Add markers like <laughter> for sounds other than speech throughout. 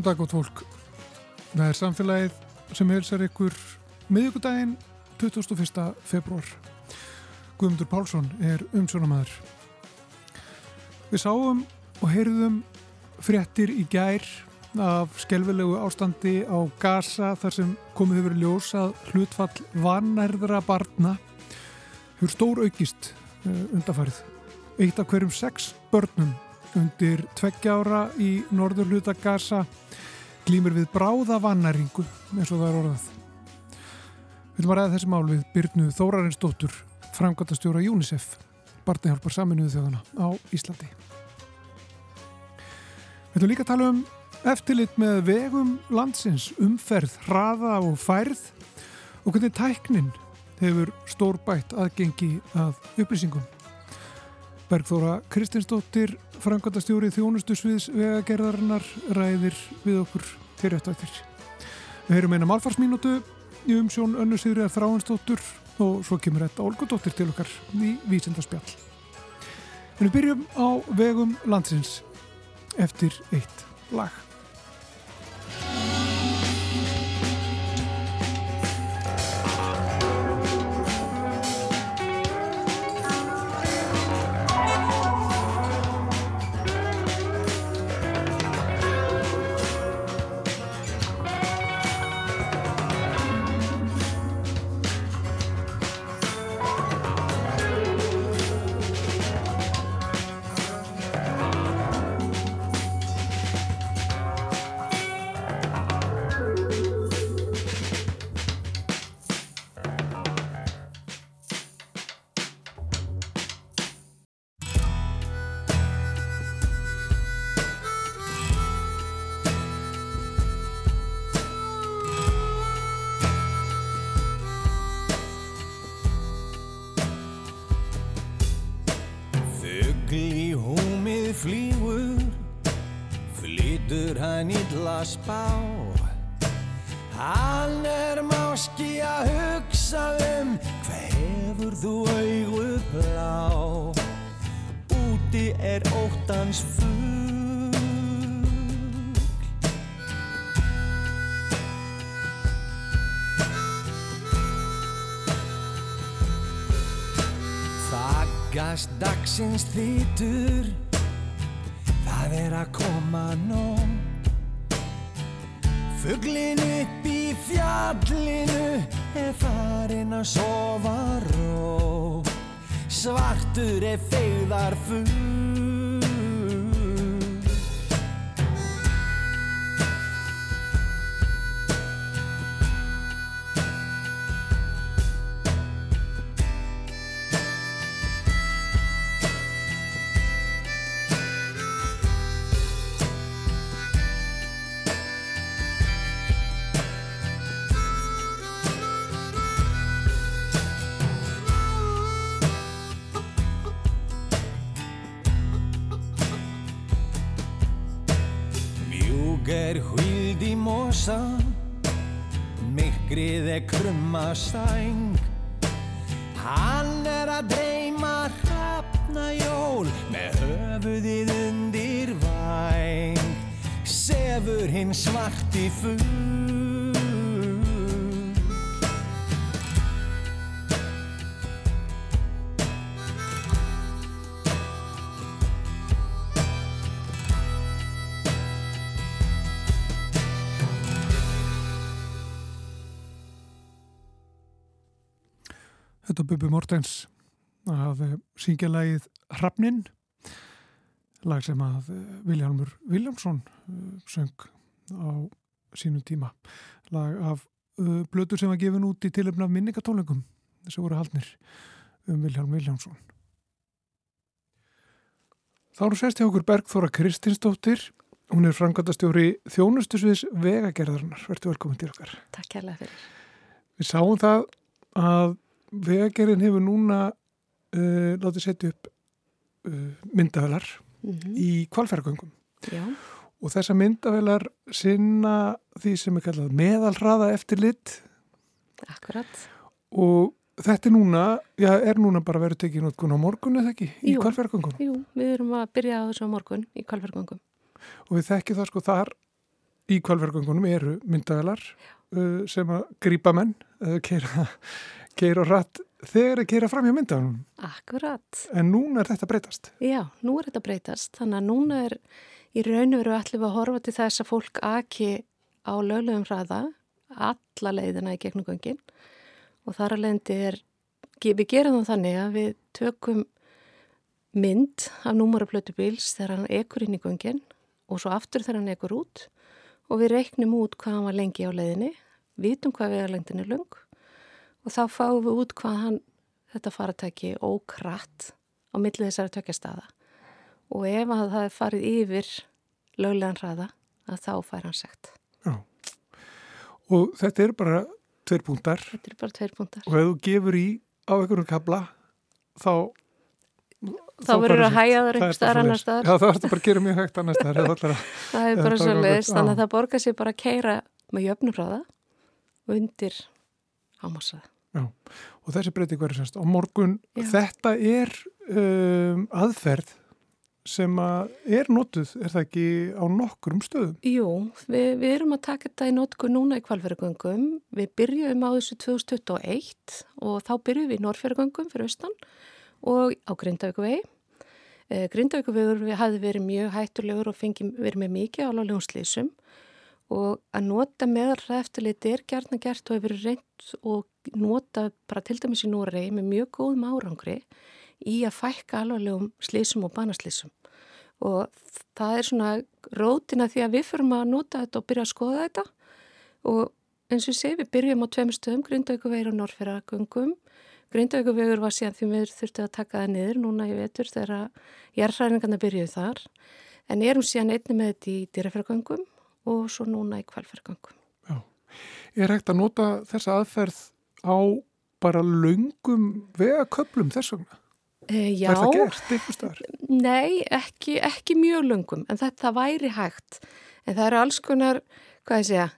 Góðan dag og tólk. Það er samfélagið sem helsar ykkur miðugudaginn 21. februar. Guðmundur Pálsson er umsjónamaður. Við sáum og heyrðum fréttir í gær af skelvilegu ástandi á Gaza þar sem komið hefur ljós að hlutfall vannærðra barna hefur stór aukist uh, undarfarið. Eitt af hverjum sex börnum undir tveggjára í norður hluta Gaza glýmur við bráða vannæringu eins og það er orðað. Við viljum að ræða þessi mál við Byrnu Þórarinsdóttur, framkvæmtastjóra UNICEF, barnahjálpar saminuðu þjóðana á Íslandi. Við viljum líka tala um eftirlit með vegum landsins, umferð, hraða og færð og hvernig tæknin hefur stórbætt aðgengi að upplýsingum. Bergþóra Kristinsdóttir, frangandastjóri þjónustusviðs vegagerðarinnar, ræðir við okkur til rétt eftir. Við heyrum eina málfarsmínútu í umsjón önnu Sigriðar Þráinsdóttur og svo kemur þetta Olgudóttir til okkar í vísendarspjall. En við byrjum á vegum landsins eftir eitt lag. zijn. Mortens að eh, syngja lagið Hrafnin lag sem að eh, Viljámur Viljámsson eh, söng á sínum tíma. Lag af blötu sem var gefin út í tilöfna af minningatólingum sem voru haldnir um Viljálm Viljámsson Þá eru sérst hjá okkur Bergþóra Kristinsdóttir. Hún er frangatastjóri þjónustusviðs vegagerðarinnar, verður velkomin til okkar. Takk kærlega fyrir. Við sáum það að vegagerðin hefur núna uh, látið setja upp uh, myndavelar Mm í kvalferðgöngum og þessar myndavelar sinna því sem er kallað meðalhraða eftirlit akkurat. og þetta er núna, já, er núna bara verið tekið notkun á morgun eða ekki? Í Jú. kvalferðgöngum Jú, við erum að byrja á þessu á morgun í kvalvergangum. og við þekkjum það sko þar í kvalverðgöngunum eru myndavelar uh, sem að grípa menn, uh, keira, keira rætt þegar að keira fram hjá myndavelunum. Akkurat. En núna er þetta breytast. Já, nú er þetta breytast. Þannig að núna er í raun og veru allir að horfa til þess að fólk aki á löglegum hraða alla leiðina í gegnum göngin og þar að leiðandi er, við gerum þannig að við tökum mynd af númaraplötu bíls þegar hann ekur inn í göngin og svo aftur þegar hann ekur út og við reiknum út hvað hann var lengi á leiðinni, vitum hvað vegarlengdin er lung og þá fáum við út hvað hann, þetta faratæki ókratt á millið þessari tökjastaða og ef að það er farið yfir löglegan hraða að þá fær hann segt. Já, og þetta er bara tveir púntar. Þetta er bara tveir púntar. Og ef þú gefur í á einhverjum kabla, þá... Þá verður að hæja það einhver staðar annar staðar. Já, þá verður þetta bara að gera mjög hægt annar staðar. <laughs> það er bara svo leiðist, þannig að það borgar sér bara að keira með jöfnum hraða og undir ámásaða. Já, og þessi breyting verður semst á morgun. Já. Þetta er um, aðferð sem að er notuð, er það ekki á nokkurum stöðum? Jú, við, við erum að taka þetta í notku núna í kvalferðagöngum. Við byrjum á þessu 2021 og þá byrjum við í Norrferðagöngum fyrir austan og á Grindavíkuvegi. Eh, Grindavíkuvegur við hafði verið mjög hættulegur og fengið verið með mikið álálegum slísum og að nota meðarra eftirliti er gertna gert og hefur reynd og nota bara til dæmis í Núrei með mjög góðum árangri í að fækka alvarlegum slísum og banaslísum og það er svona rótina því að við fyrum að nota þetta og byrja að skoða þetta. Og eins og sé við byrjum á tveim stöðum, Grindavíkuvegur og Norrferðagöngum Grindavíkuvegur var síðan því við þurftum að taka það niður núna í vetur þegar jærðræningarna byrjuði þar. En erum síðan einni með þetta í dýrafærgöngum og svo núna í kvalfærgöngum. Já, er hægt að nota þessa aðferð á bara laungum vegaköplum þess vegna? E, já. Er það gert eitthvað starf? Nei, ekki, ekki mjög laungum en þetta væri hægt en það eru alls konar, hvað ég segja,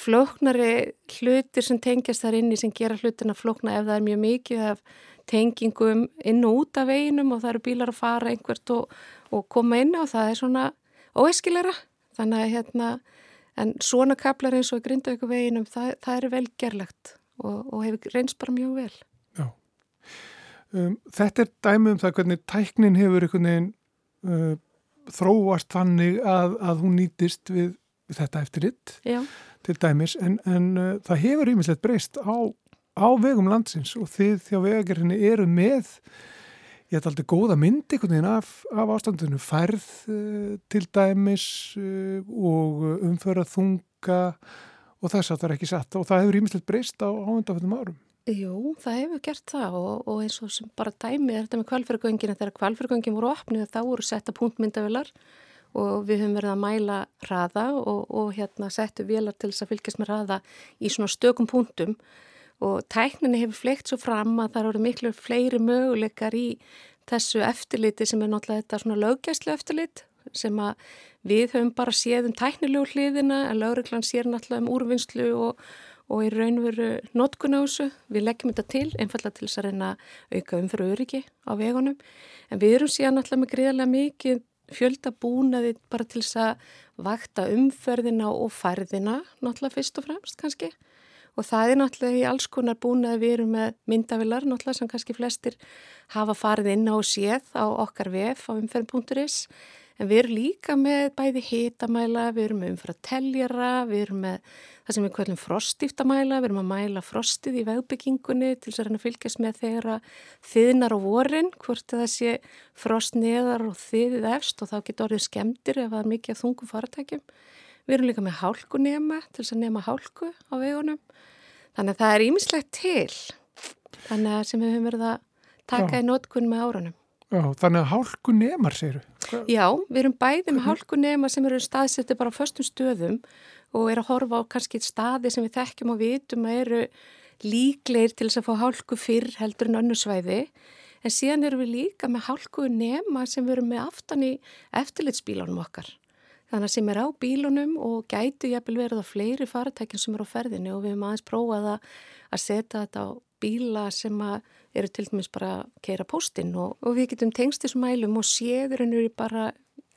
flóknari hlutir sem tengjast þar inni sem gera hlutina flókna ef það er mjög mikið af tengingum inn og út af veginum og það eru bílar að fara einhvert og, og koma inn og það er svona óeskilera þannig að hérna en svona kaplar eins og grinda ykkur veginum það, það er vel gerlegt og, og hefur reynst bara mjög vel. Já. Um, Þetta er dæmi um það hvernig tæknin hefur einhvern veginn uh, þróast þannig að, að hún nýtist við, við þetta eftirritt Já. til dæmis. En, en uh, það hefur ímislegt breyst á, á vegum landsins og þið þjá vegagerðinni eru með ég ætla aldrei góða mynd einhvern veginn af, af ástandinu. Færð uh, til dæmis uh, og umförað þunga og þess að það er ekki satt. Og það hefur ímislegt breyst á áhendaföndum árum. Jú, það hefur gert það og, og eins og sem bara dæmi er þetta með kvalfyrgöngina þegar kvalfyrgöngin voru opnið þá voru setta punktmyndavilar og við höfum verið að mæla hraða og, og hérna settu vélar til þess að fylgjast með hraða í svona stökum punktum og tækninni hefur fleikt svo fram að það eru miklu fleiri möguleikar í þessu eftirliti sem er náttúrulega þetta svona löggæslu eftirlit sem að við höfum bara séð um tæknilegu hliðina en lögreglan sér náttúrulega um úrvinnslu og, og í raunveru notkun á þessu. Við leggjum þetta til einfallega til þess að reyna auka umfyrir öryggi á vegunum en við erum síðan náttúrulega með greiðlega mikið fjölda búnaði bara til þess að vakta umferðina og færðina náttúrulega fyrst og fremst kannski og það er náttúrulega í alls konar búnaði við erum með myndavilar náttúrulega sem kannski flestir hafa farið inn á séð á okkar vef á umferðin.is En við erum líka með bæði hitamæla, við erum með umfra teljara, við erum með það sem við kvöldum frostíftamæla, við erum að mæla frostið í vegbyggingunni til þess að að fylgjast með þeirra þiðnar á vorin, hvort það sé frost neðar og þiðið efst og þá getur orðið skemdir ef það er mikið þungum faratækjum. Við erum líka með hálkunema til þess að nema hálku á vegunum. Þannig að það er ímislegt til, þannig að sem við höfum verið að taka Já. í nótkunn með árunum. Já, þannig að hálku nemar séru. Já, við erum bæði með hálku nema sem eru staðsetti bara á föstum stöðum og er að horfa á kannski staði sem við þekkjum og vitum að eru líklegir til þess að fá hálku fyrr heldur en önnu svæði. En síðan eru við líka með hálku nema sem við erum með aftan í eftirlitsbílunum okkar. Þannig að sem er á bílunum og gætu jæfnvel verið á fleiri faratækjum sem eru á ferðinu og við hefum aðeins prófað að setja þetta á bíla sem eru til dæmis bara að keira póstinn og, og við getum tengst þessum mælum og séður hennur bara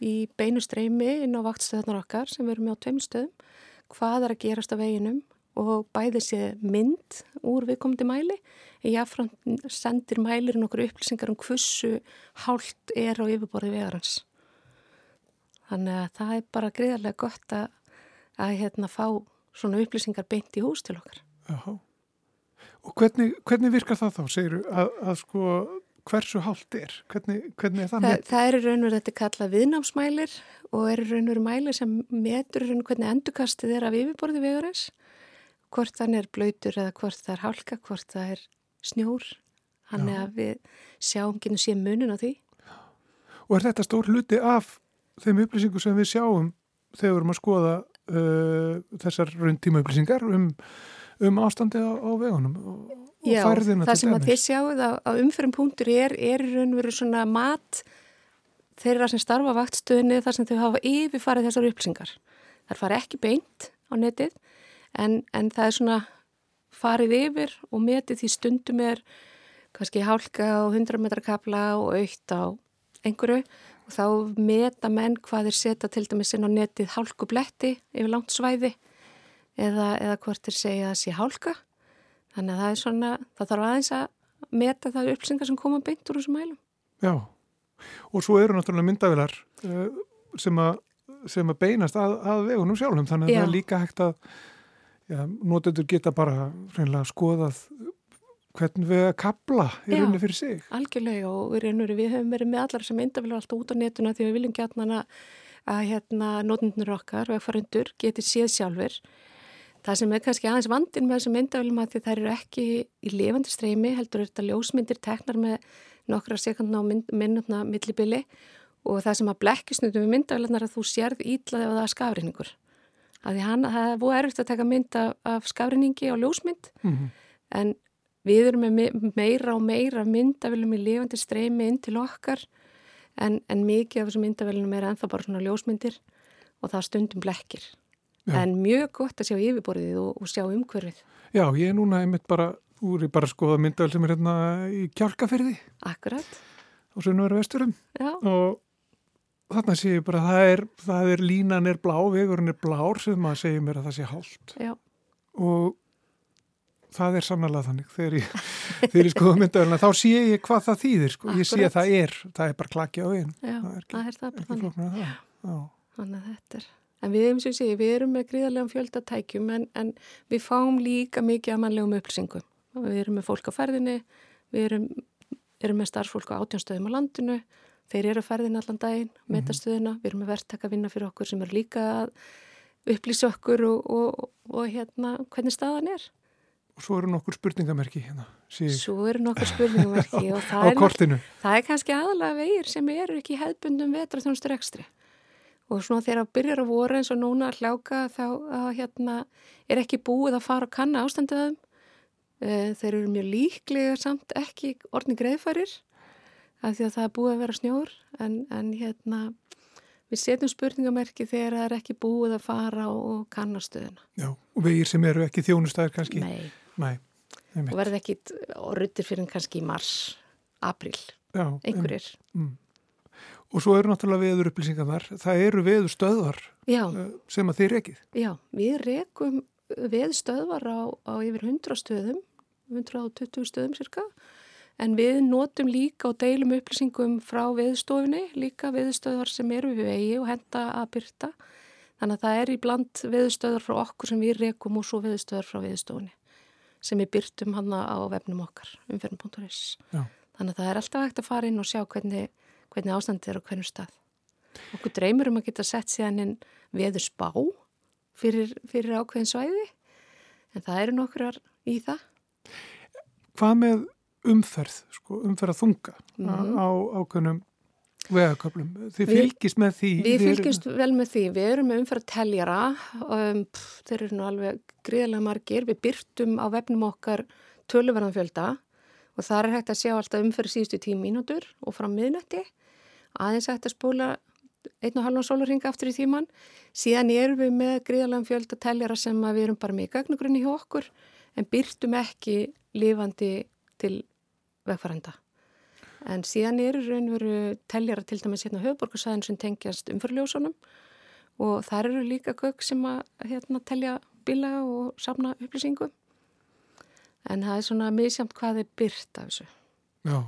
í beinu streymi inn á vaktstöðunar okkar sem við erum með á tveim stöðum, hvað er að gerast á veginum og bæði sé mynd úr viðkomandi mæli en jáfnframt sendir mælirinn okkur upplýsingar um hversu hálft er á yfirborði vegarans. Þannig að það er bara greiðarlega gott að, að hérna, fá svona upplýsingar beint í hús til okkar. Já, og hvernig, hvernig virkar það þá, segir þú, að, að sko hversu hálft er? Hvernig, hvernig er það með? Það, það er raun og verið þetta kalla viðnámsmælir og er raun og verið mælir sem metur raun og hvernig endurkastið er af yfirborði vegurins hvort þann er blöytur eða hvort það er hálka, hvort það er snjór hann er að við sjáum genið sé munin á því Og er þetta stór hluti af þeim upplýsingu sem við sjáum þegar við erum að skoða uh, þessar rauntíma upplýsingar um, um ástandi á, á vegunum og, og Já, það sem að þið sjáuð á, umfyrum punktur er, er raun og verið svona mat þeirra sem starfa vaktstöðinni þar sem þau hafa yfirfarið þessar upplýsingar. Það fari ekki beint á netið en, en það er svona farið yfir og metið því stundum er kannski hálka á 100 metra kapla og aukt á einhverju og þá meta menn hvað er setja til dæmis inn á netið hálku bletti yfir langt svæði eða, eða hvort er segja að sé hálka. Þannig að það er svona, það þarf aðeins að meta það upplýsingar sem koma beint úr þessum mælum. Já, og svo eru náttúrulega myndavilar uh, sem, a, sem að beinast að, að vegunum sjálfum, þannig að Já. það er líka hægt að já, notendur geta bara skoðað hvern við að kapla í Já. rauninni fyrir sig. Algjörlega og reynur, við höfum verið með allar sem myndavilar alltaf út á netuna því við viljum gætna að, hérna, notendunir okkar og ekfarendur geti séð sjálfur. Það sem er kannski aðeins vandin með þessum myndavilum að því þær eru ekki í lifandi streymi, heldur er þetta ljósmyndir teknar með nokkra sekundna og mynd, minnutna millibili og það sem að blekkisnutum við myndavilarnar að þú sérð ítlaði ef það er hann, það er búið erfitt að taka mynd af, af skafreiningi og ljósmynd Mm en við erum með me- meira og meira myndavilum í lifandi streymi inn til okkar en, en mikið af þessum myndavilum er ennþá bara svona ljósmyndir og það stundum blekkir. Já. En mjög gott að sjá yfirborðið og, og sjá umhverfið. Já, ég er núna einmitt bara, úr ég bara skoða myndavel sem er hérna í kjálkaferði Akkurat, á Sunnværa vesturum já, og þarna sé ég bara að það er, það er línan er blá, vegurinn er blár sem maður segir mér að það sé hálft já, og það er sannlega þannig þegar ég, þegar ég skoða myndavelina þá sé ég hvað það þýðir sko. ég sé að það er, það er bara klakki á veginn já, Það er ekki- það er það ekki en það Já. Þannig að þetta er, en við erum sem ég segi, við erum með gríðarlegum fjöldatækjum en, en við fáum líka mikið að mannlegum upplýsingum. Og Við erum með fólk á ferðinni, við erum, erum með starfsfólk á átjánstöðum á landinu, þeir eru á ferðinni allan daginn, metastöðuna, við erum með verktaka vinna fyrir okkur sem eru líka að upplýsa okkur og, og, og hérna hvernig staðan er. Og svo eru nokkur spurningamerki hérna Svo eru nokkur spurningverki <laughs> og það er, það er kannski aðalega vegir sem eru ekki hefðbundum vetraþjónustur ekstri. Og svona þegar það byrjar að voru eins og núna að hláka þá að, hérna, er ekki búið að fara að kanna þeim. Eh, Þeir eru mjög líklega samt ekki orðni greiðfærir af því að það er búið að vera snjór en, en hérna, við setjum spurningamerki þegar það er ekki búið að fara og kanna stöðuna. Já, og vegir sem eru ekki þjónustæðir kannski Nei. Nei. Og verði ekki orðutir fyrir kannski í mars, april, Já, einhverjir. Mm. Og svo eru náttúrulega veður upplýsingarnar. Það eru veður stöðvar Já. sem að þið rekið. Já, við rekum veðstöðvar á, á yfir 100 stöðum, 120 stöðum cirka, en við notum líka og deilum upplýsingum frá veðstofinni, líka veðstöðvar sem eru við vegi og henda að byrta. Þannig að það er í bland veðstöðvar frá okkur sem við rekum og svo veðstöðvar frá veðstofinni sem við byrtum hann á vefnum okkar. Já. Þannig að það er alltaf hægt að fara inn og sjá hvernig, hvernig ástandið er á hvernig stað. Okkur dreymir um að geta sett síðan inn veður spá fyrir, fyrir ákveðin svæði en það eru nokkrar í það. Hvað með umferð, sko, umferð að þunga Mhm. á ákveðnum vegaköplum? Þið fylgist með því? Við fylgjumst vel með því, við erum með umferð teljara, um, þeir eru nú alveg gríðarlega margir, við byrtum á vefnum okkar töluverðan fjölda og þar er hægt að sjá alltaf umferð síðustu tíu mínútur og fram miðnætti, aðeins hægt að spóla einn og halvan sólarringa aftur í tíman, síðan erum við með gríðarlega fjölda teljara sem við erum bara með í gagnugrunni hjá okkur en byrtum ekki lifandi til vegfærenda. En síðan eru raunveru teljara til dæmis hérna höfuborgarsæðin sem tengjast umfyrljósunum og þar eru líka gögg sem að hérna, telja bíla og safna upplýsingum. En það er svona misjamt hvað er byrt af þessu. Já.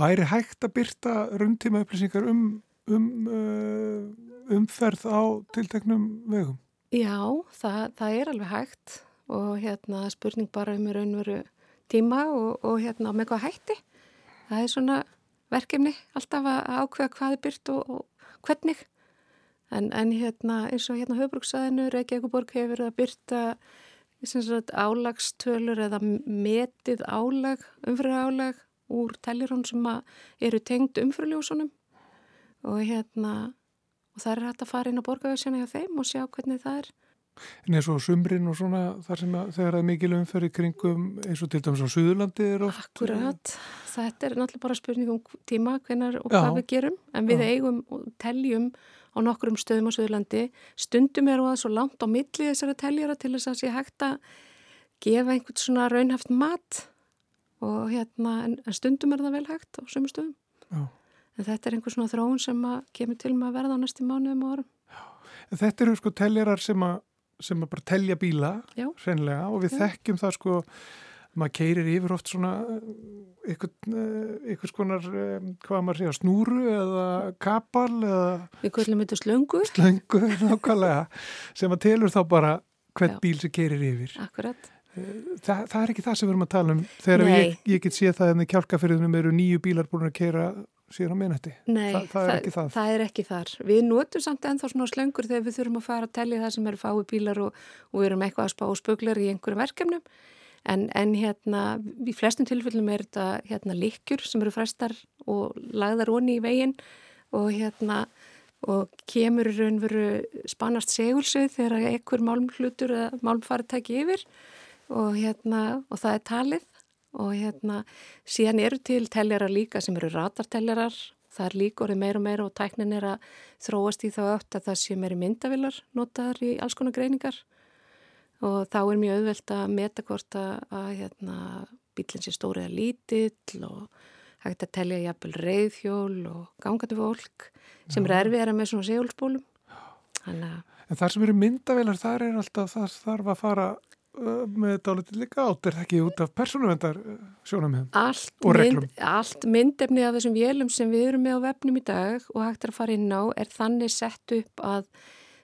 Væri hægt að byrta rundtíma upplýsingar um, um uh, umferð á tilteknum vegum? Já, það, það er alveg hægt og hérna spurning bara um raunveru tíma og, og hérna með hvað hætti. Það er svona verkefni alltaf að ákveða hvað er byrt og, og hvernig. En, en hérna eins og hérna höfbruksæðinu Reykjavíkuborg hefur að byrta álagstölur eða metið álag, umfyrir álag úr tellirón sem eru tengd umfruljósunum og hérna og það er hægt að fara inn á borgarvöðsjana hjá þeim og sjá hvernig það er. En eins og sumrin og svona þar sem að, þegar það er mikil umferð í kringum eins og til dæmis á Suðurlandi er oft. Akkurat, þetta er náttúrulega bara spurning um tíma hvernar og hvað Já. við gerum en við Já. eigum og teljum á nokkrum stöðum á Suðurlandi. Stundum eru það svo langt á milli þessari teljara til þess að sé hægt að gefa einhvern svona raunhaft mat og hérna, en, en stundum er það vel hægt á sömu stöðum. Já. En þetta er einhvers svona þróun sem kemur til með að verða á næstum mánuðum og. En þetta eru sko teljarar sem að, sem að bara telja bíla, sennilega, og við Já. þekkjum það sko, maður keirir yfir oft svona einhvers konar, hvað maður segja, snúru eða kapal eða... Við kvöldum þetta slöngu. Slöngu, <laughs> nákvæmlega, sem að telur þá bara hvern bíl sem keirir yfir. Akkurat. Þa, það er ekki það sem við erum að tala um þegar ég, ég get séð það en í kjálkafyrðunum eru nýju bílar búin að keira síðan á minnætti. Nei, Þa, það, er það, það. það er ekki þar. Við notum samt ennþá svona slöngur þegar við þurfum að fara að tellja það sem eru fái bílar og, og við erum eitthvað að spá spöglar í einhverjum verkefnum en, en hérna í flestum tilfellum er þetta hérna likjur sem eru frestar og lagðar onni í veginn og hérna og kemur raunveru spannast segulsið þegar einhver málmhlutur eða málmfaritæki yfir og, hérna, og það er talið og hérna síðan eru til teljarar líka sem eru ratarteljarar. Það er líka orðið meira og meira og tæknin er að þróast í þá öll að það sé meiri myndavilar notaðar í alls konar greiningar. Og þá er mjög auðvelt að meta hvort að, hérna, bílinn sé stórið að lítill og hægt að telja jafnvel reyðhjól og gangandi fólk sem er erfiðara með svona segulspólum En þar sem eru myndavilar þar er alltaf það þarf að fara með dálítið líka átt er það ekki út af persónuvendar sjónum og reglum. mynd, Allt myndefni af þessum vélum sem við erum með á vefnum í dag og hægt er að fara inn á er þannig sett upp að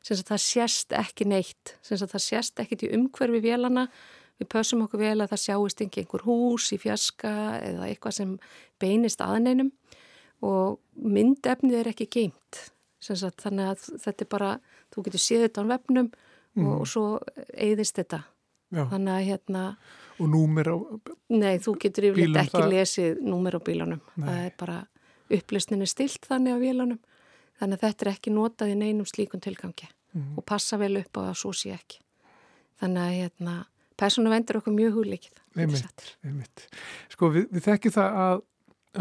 það sést ekki neitt. Það sést ekki til umhverfi vélana við pössum okkur vel að það sjáist ekki einhver hús í fjaska eða eitthvað sem beinist aðneinum og myndefnið er ekki geimt þannig að þetta er bara þú getur séð þetta á vefnum mm. og, og svo eigðist þetta Já. þannig að hérna og númer á nei, þú getur yfirleitt ekki það... lesið númer á bílunum. Nei. það er bara, upplýstinni stilt þannig á bílunum þannig að þetta er ekki notað í neinum slíkun tilgangi. Mm. og passa vel upp á að svo sé ekki. Þannig að hérna persónu vendur okkur mjög húlikið einmitt, einmitt. Sko við, við þekkjum það að,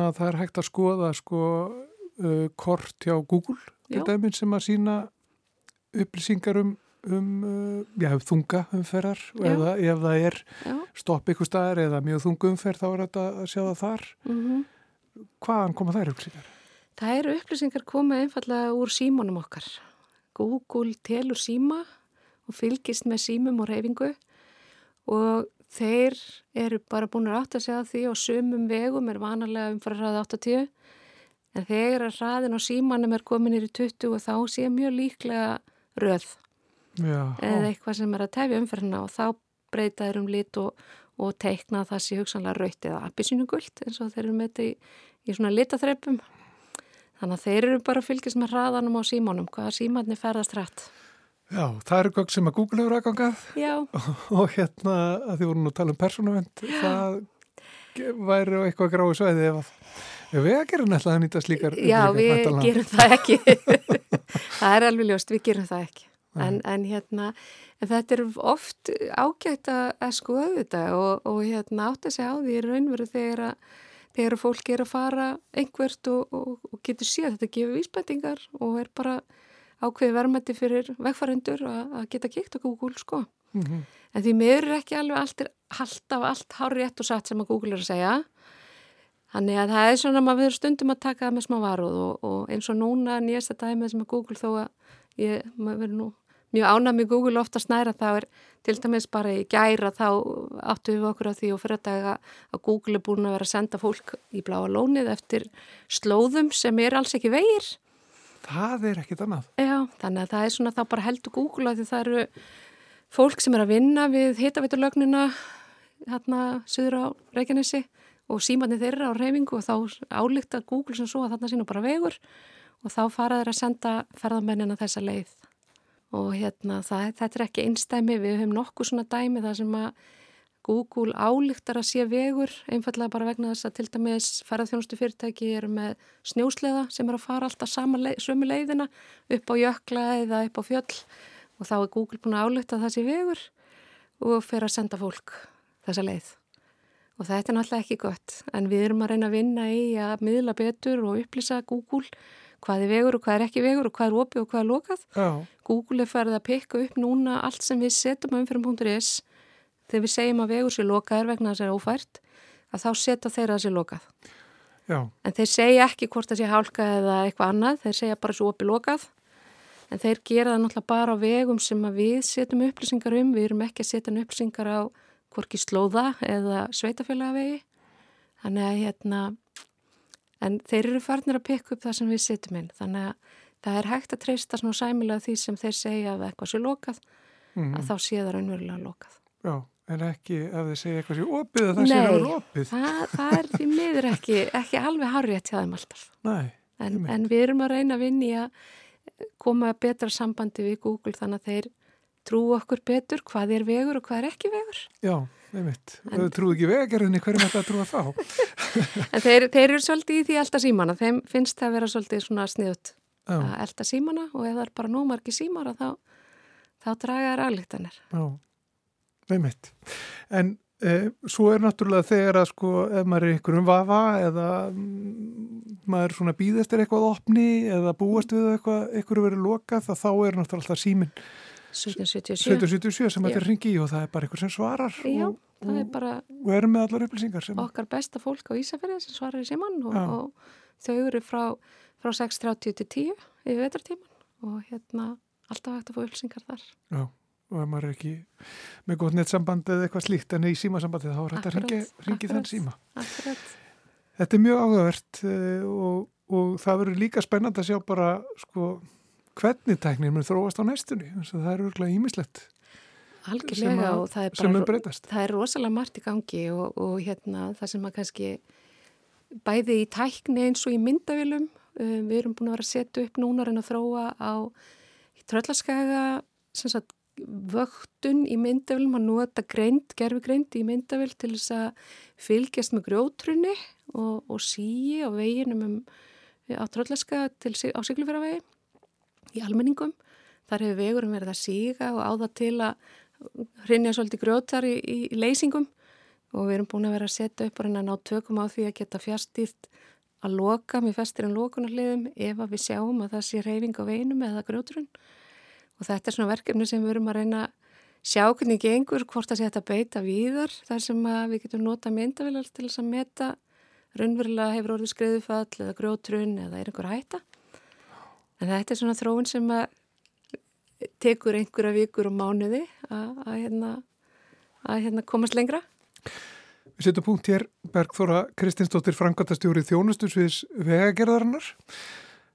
að það er hægt að skoða sko uh, kort hjá Google sem að sína upplýsingar um um uh, já, þunga umferðar og ef, það er já. stopp ykkur staðar eða mjög þunga umferð þá er þetta að sjá það þar mm -hmm. hvaðan koma þær upplýsingar? Það eru upplýsingar komið einfallega úr símónum okkar Google telur síma og fylgist með símum og reyfingu og þeir eru bara búin að sig að því og sumum vegum er vanalega umfærðarraði 80 en þegar að raðin á símanum er komin í 20 og þá sé mjög líklega röð Já. eða eitthvað sem er að tefja umferðina og þá breyta þeir um lit og, og teikna það sé hugsanlega raut eða appisínugult eins og þeir eru með þetta í, í svona litaþreipum. Þannig að þeir eru bara að fylgjast með hraðanum á símónum hvaða símanni ferðast hratt. Já, það eru gögg sem að Google hefur aðgangað. <laughs> Og, hérna að því vorum nú að tala um persónavend það væri eitthvað grái sveiði ef að við gerum alltaf að nýta slíkar Já, við gerum það ekki. <laughs> Það er alveg ljóst, við gerum það ekki en, en hérna en þetta er oft ágætt að skoða þetta og, og hérna átt að segja á því raunveru þegar að þegar fólk er að fara einhvert og, og, og getur síðan þetta gefur vísbætingar og er bara ákveði verðmætti fyrir vegfærendur að, að geta gitt á Google sko. Mm -hmm. En því miður er ekki alveg allt, allt af allt hár rétt og satt sem að Google er að segja. Þannig að það er svona að maður stundum að taka það með smá varuð og, og eins og núna nýjasta dæmið sem er Google þó að ég, maður verður nú mjög ánað með Google ofta snæra þá er til dæmis bara í gæra þá áttu við okkur á því og fyrir að daga að Google er búin að vera að senda fólk í bláa lónið eftir slóðum sem er alls ekki vegir. Það er ekkit annað. Já, þannig að það er svona þá bara heldur Google að því það eru fólk sem er að vinna við hitaviturlögnina hérna söður á Reykjanesi og símanni þeirra á reyfingu og þá álíkta Google sem svo að þarna sína bara vegur og þá fara þeir að senda ferðamennina þessa leið og hérna það, þetta er ekki einstæmi, við höfum nokkuð svona dæmi þar sem að Google álíktar að sé vegur einfallega bara vegna þess að til dæmis ferðarþjónustu fyrirtæki eru með snjósleða sem er að fara alltaf leið, sömu leiðina upp á jökla eða upp á fjöll. Og þá er Google búin að álíkta að það sé vegur og fer að senda fólk þessa leið. Og þetta er náttúrulega ekki gott en við erum að reyna að vinna í að miðla betur og upplýsa Google hvað er vegur og hvað er ekki vegur og hvað er opið og hvað er lokað. Já. Google er farið að pekka upp núna allt sem við setjum á umfyrir.is þegar við segjum að vegur sé lokaður vegna þess að það er ófært að þá setja þeirra að sé lokað. Já. En þeir segja ekki hvort það sé hálka eða eitthvað annað, þeir segja bara svo opið lokað en þeir gera það náttúrulega bara á vegum sem við setjum upplýsingar um, við erum ekki að setja upplýsingar á hvorki slóða eða sveitafélagavegi þannig að hérna en þeir eru farnir að pekka upp það sem við sittum inn. Þannig að það er hægt að treysta svona sæmilega því sem þeir segja að eitthvað sé lokað mm. að þá sé það raunverulega lokað. Já, en ekki að þeir segja eitthvað sé opið að það sé raunverulega opið. það, það er því miður ekki ekki alveg harrið til þeim alltaf. Nei, en, en við erum að reyna að vinni að koma betra sambandi við Google þannig að þeir trú okkur betur hvað er vegur og hvað er ekki vegur. Já, einmitt. Þau trúðu ekki vegargerðinni, hverjum að trúa þá? <laughs> en þeir, þeir eru svolítið í því elda símana. Þeim finnst það að vera svolítið svona sniðut að elda símana og ef það er bara nómarki símar þá, þá draga þær aðlíktanir. Já, einmitt. En eh, svo er náttúrulega þegar að sko ef maður er ykkur um vafa eða mm, maður svona býðast er eitthvað opni eða búast við eitthvað, eitthvað verið lokað þá er náttúrulega alltaf síminn 1777 1777 sem þetta er ringi í og það er bara einhver sem svarar Já, og, það er bara og erum með allar upplýsingar sem... okkar besta fólk á Ísafjörði sem svarar í síman og, og þau eru frá, frá 6.30 til 10 í vetartíman og hérna alltaf hægt að fá upplýsingar þar. Já, og ef maður er ekki með gott nettsamband eða eitthvað slíkt en í símasambandi þá er þetta að ringi þann síma. Akkurat. Þetta er mjög áhugavert eh, og, og það verður líka spennand að sjá bara sko hvernig tæknir mun þróast á næstunni það er örgulega ímislegt algjörlega að, það er, bara, það er rosalega margt í gangi og, og hérna það sem að kannski bæði í tækni eins og í myndavilum um, við erum búin að vera að setja upp núna en að þróa á tröllaskaga sagt, vöktun í myndavilum að nota greint, gerfi greint í myndavil til þess að fylgjast með grjótrunni og, og síi á veginum um, á tröllaskaga á Siglufjörðavegi í almenningum. Þar hefur vegurum verið að síga og áða til að hrinja svolítið grjótar í, í leysingum. Og við erum búin að vera að setja upp og reyna að ná tökum á því að geta fjárstýrt að loka með festir en lokunarliðum ef að við sjáum að það sé reyfing á veginum eða grjóturinn og þetta er svona verkefni sem við erum að reyna að sjá hvernig gengur, hvort sé þetta beita víðar þar sem við getum nota myndavilar til þess að meta raunverulega hefur orðið skriðufall eða grjótrun eða er einhver hætta En þetta er svona þróun sem að tekur einhverja vikur og mánuði að, hérna, að hérna komast lengra. Við setjum punkt hér, Bergþóra Kristinsdóttir Frankværtastjóri þjónustusviðs vegagerðarinnar.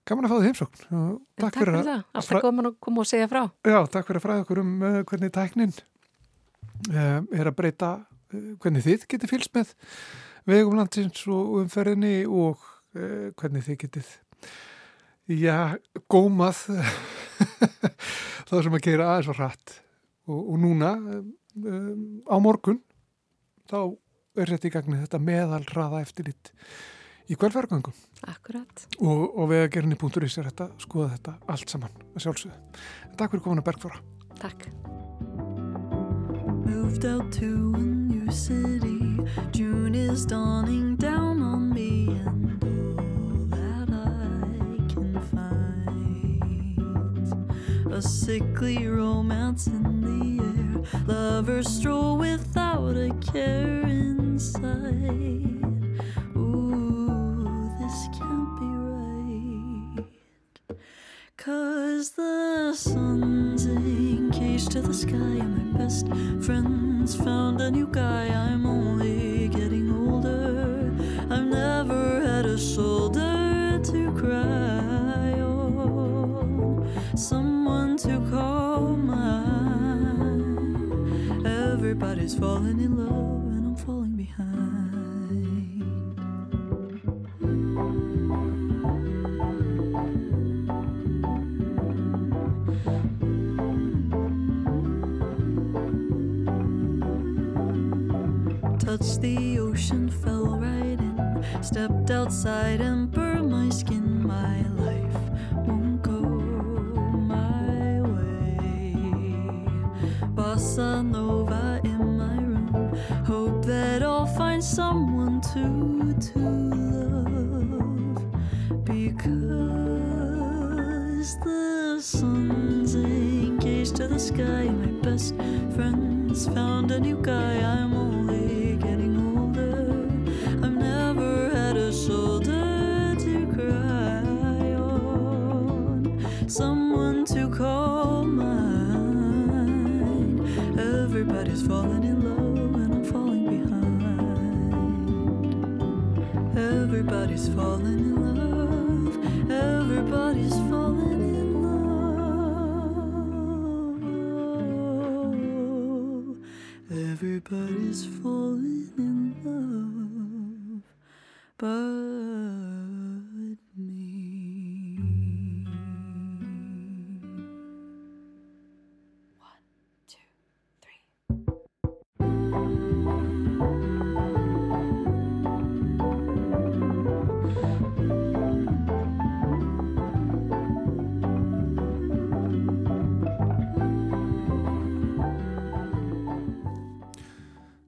Gaman að fá það heimsókn. Takk, takk fyrir það. Alltaf gaman að koma og segja frá. Já, takk fyrir að fræða okkur um uh, hvernig tæknin uh, er að breyta uh, hvernig þið getur fylgst með vegum landsins og umferðinni og hvernig þið getið já, gómað. <laughs> Það sem að gera aðeins var hratt. Og, og núna um, á morgun þá er þetta í gagni þetta meðalraða eftirlitt í kvelverðgangum Akkurat. Og, og við að gera nýpunturis er þetta skoða þetta allt saman að sjálfsögðu. Takk fyrir komuna Bergfóra Takk. Moved out to a new city. June is dawning down on me and a sickly romance in the air. Lovers stroll without a care in sight. Ooh, this can't be right. Cause the sun's engaged to the sky, and my best friends found a new guy. I'm only getting older. I've never had a soul. Everybody's falling in love and I'm falling behind. touched the ocean, fell right in. Stepped outside and burned my skin. My life won't go my way. Bossa someone to to love. Because the sun's engaged to the sky. My best friends found a new guy. I'm falling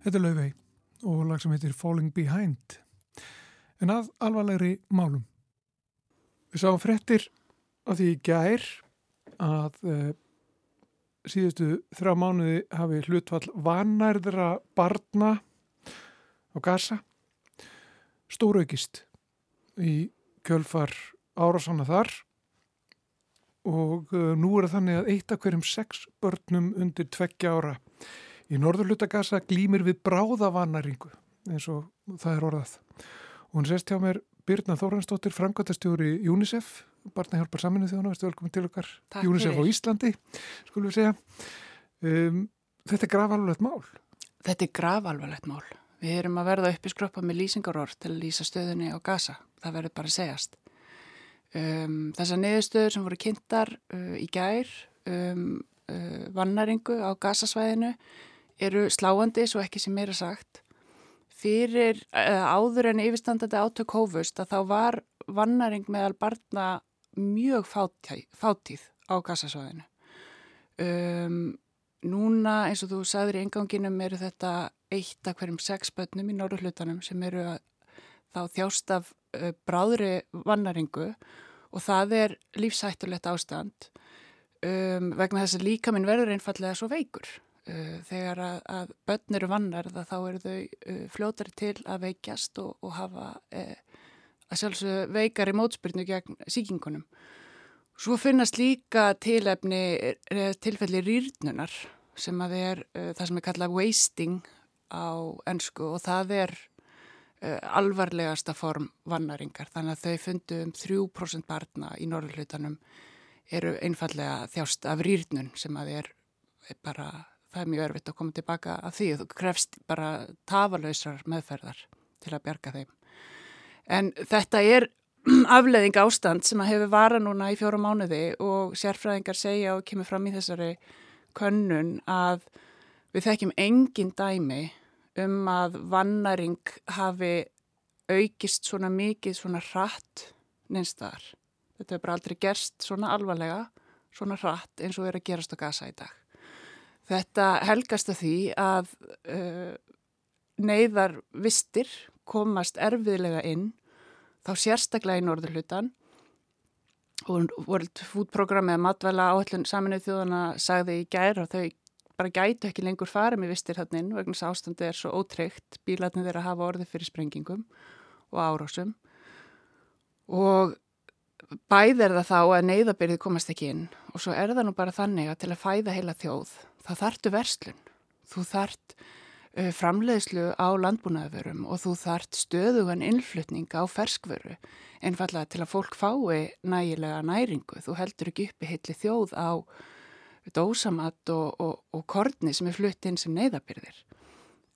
Þetta er Laufey og lag sem heitir Falling Behind. En að alvarlegri málum. Við sáum frettir á því í gær að uh, síðustu þrjá mánuði hafi hlutfall vanærðra barna á gasa stóraukist í kjölfar árásanna þar og uh, nú er það þannig að eitt af hverjum sex börnum undir tveggja ára í norðurluta gasa glýmir við bráðavannaringu eins og það er orðað. Og hún sést hjá mér Birna Þóransdóttir, framkvæmtastjóri UNICEF, barnahjálpar saminu þjóðana, veist velkomin til okkar, Takk UNICEF á fyrir. Íslandi, skulum við segja. Um, þetta er grafalulegt mál. Þetta er grafalvarlegt mál. Við erum að verða upp í skroppa með lýsingarorð til að lýsa stöðunni á Gaza. Það verður bara að segjast. Um, þessar niðurstöður sem voru kynntar uh, í gær um, uh, vannaringu á Gazasvæðinu eru sláandi svo ekki sem meira sagt. Fyrir uh, áður en yfirstandandi átök hófust að þá var vannaring meðal barna mjög fátíð, fátíð á Gazasvæðinu. Um, núna eins og þú sagðir í enganginum eru þetta eitt af hverjum sex bönnum í norðurhlutanum sem eru þá þjást af uh, bráðri vannaringu og það er lífsættulegt ástand um, vegna þess að líka minn verður einfallega svo veikur. Uh, þegar að, að börn eru vannarða þá eru þau uh, fljótari til að veikjast og, og hafa uh, að sjálfsög veikari mótspyrnu gegn síkingunum. Svo finnast líka tilefni eh, tilfelli rýrnunar sem að er uh, það sem er kallað wasting á ennsku og það er uh, alvarlegasta form vannaringar. Þannig að þau fundu um 3% barna í norðurlutanum eru einfallega þjást af rýrnun sem að er bara, það er mjög örfitt að koma tilbaka að því. Þú krefst bara tafalausrar meðferðar til að bjarga þeim. En þetta er <clears throat> afleðing ástand sem að hefur vara núna í fjóra mánuði og sérfræðingar segja og kemur fram í þessari könnun að við þekkjum engin dæmi um að vannaring hafi aukist svona mikið svona hratt neinstaðar. Þetta hefur bara aldrei gerst svona alvarlega, svona hratt eins og er að gerast á gasa í dag. Þetta helgast að því að uh, neyðar vistir komast erfiðlega inn þá sérstaklega í norðurhlutan og World Food Program eða matvæla áhællun saminuð þjóðana sagði í gæra og þau bara gætu ekki lengur fara með vistir þarna inn vegna þess að ástandi er svo ótreykt bílarnir þeirra hafa orðið fyrir sprengingum og árásum. Og bæð er það þá að neyðabyrðið komast ekki inn og svo er það nú bara þannig að til að fæða heila þjóð þá þartu verslun. Þú þart uh, framleiðslu á landbúnaðverum og þú þart stöðugan innflutning á ferskveru einfallega til að fólk fái nægilega næringu. Þú heldur ekki uppi heitli þjóð á dósamatt og, og, og korni sem er flutt inn sem neyðabyrðir.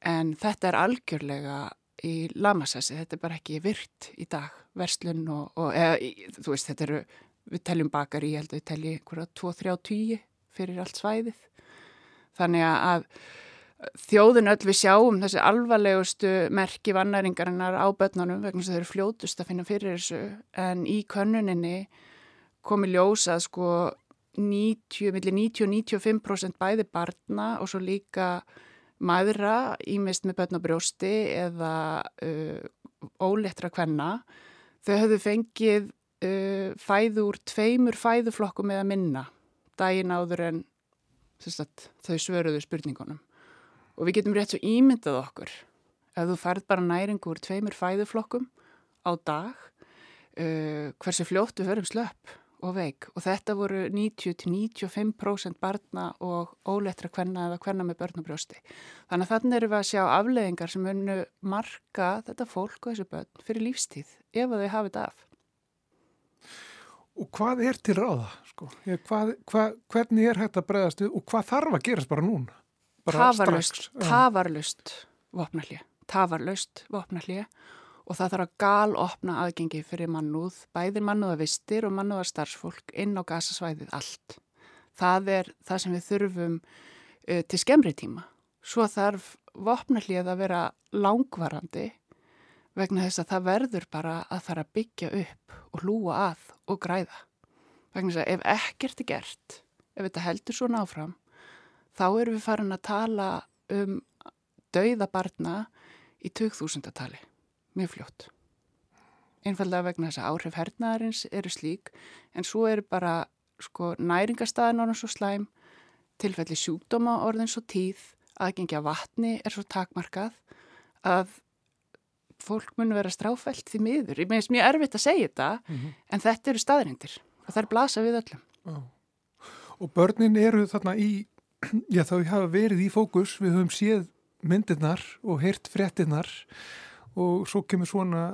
En þetta er algjörlega í lamasessi, þetta er bara ekki virt í dag, verslun og, og eða, þú veist, þetta eru, við teljum bakar í, ég held að við teljum einhverja 2-3-10 fyrir allt svæðið. Þannig að þjóðin öll við sjáum þessi alvarlegustu merki vannæringarinnar á börnunum vegna þess að þau eru fljótust að finna fyrir þessu en í könnuninni komi ljósa sko 90, millir 90-95% bæði barna og svo líka maðra ímest með börn á brjósti eða uh, ólettra kvenna. Þau höfðu fengið uh, fæðu úr tveimur fæðuflokkum eða minna daginn áður en sagt, þau svöruðu spurningunum. Og við getum rétt svo ímyndað okkur ef þú færð bara næringu úr tveimur fæðuflokkum á dag, uh, hversu fljótt við höfum slöpp og veik og þetta voru 90-95% barna og ólettra kvenna eða kvenna með börnabrjósti. Þannig að þannig eru við að sjá afleðingar sem unnu marka þetta fólk og þessu börn fyrir lífstíð ef að þau hafið þetta af. Og hvað er til ráða? Sko? Hvað, hvað, hvernig er hægt að bregðast við og hvað þarf að gerast bara núna? Bara tafarlust, tafarlust vopnallið, tafarlust vopnallið og það þarf að galopna aðgengi fyrir mannúð, bæðir mannúðavistir og mannúðarstarfsfólk inn á gasasvæðið allt. Það er það sem við þurfum uh, til skemmri tíma. Svo þarf vopnallið að vera langvarandi vegna þess að það verður bara að fara að byggja upp og lúa að og græða. Vegna þess að ef ekkert er gert, ef þetta heldur svo náfram, þá erum við farin að tala um dauða barna í 2000-tali mjög fljótt. Einfallega vegna þess að áhrif hernaðarins eru slík en svo eru bara sko, næringastæðin orðin svo slæm, tilfelli sjúkdóma orðin svo tíð, aðgengja vatni er svo takmarkað að fólk mun vera stráfælt því miður. Ég meðist mjög erfitt að segja þetta mm -hmm. en þetta eru staðrindir og það er blasa við öllum. Já. Og börnin eru þarna í, <clears throat> já þá hafa verið í fókus, við höfum séð myndirnar og heyrt fréttinnar og svo kemur svona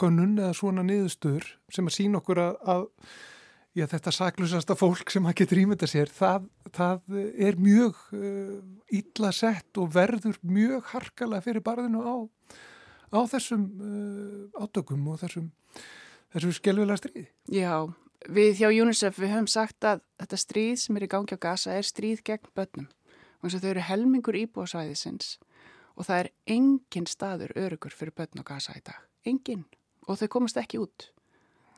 gönnun eh, eða svona niðurstur sem að sína okkur að, að já, þetta saklusasta fólk sem að getur ímynda sér, það, það er mjög uh, illa sett og verður mjög harkala fyrir barðinu á, á þessum uh, átökum og þessum, þessum skelvilega stríði. Já, við hjá UNICEF við höfum sagt að þetta stríð sem er í gangi á gasa er stríð gegn börnum og þess að þau eru helmingur íbúasvæðisins og það er engin staður örugur fyrir börn og gasa í dag. Engin. Og þau komast ekki út.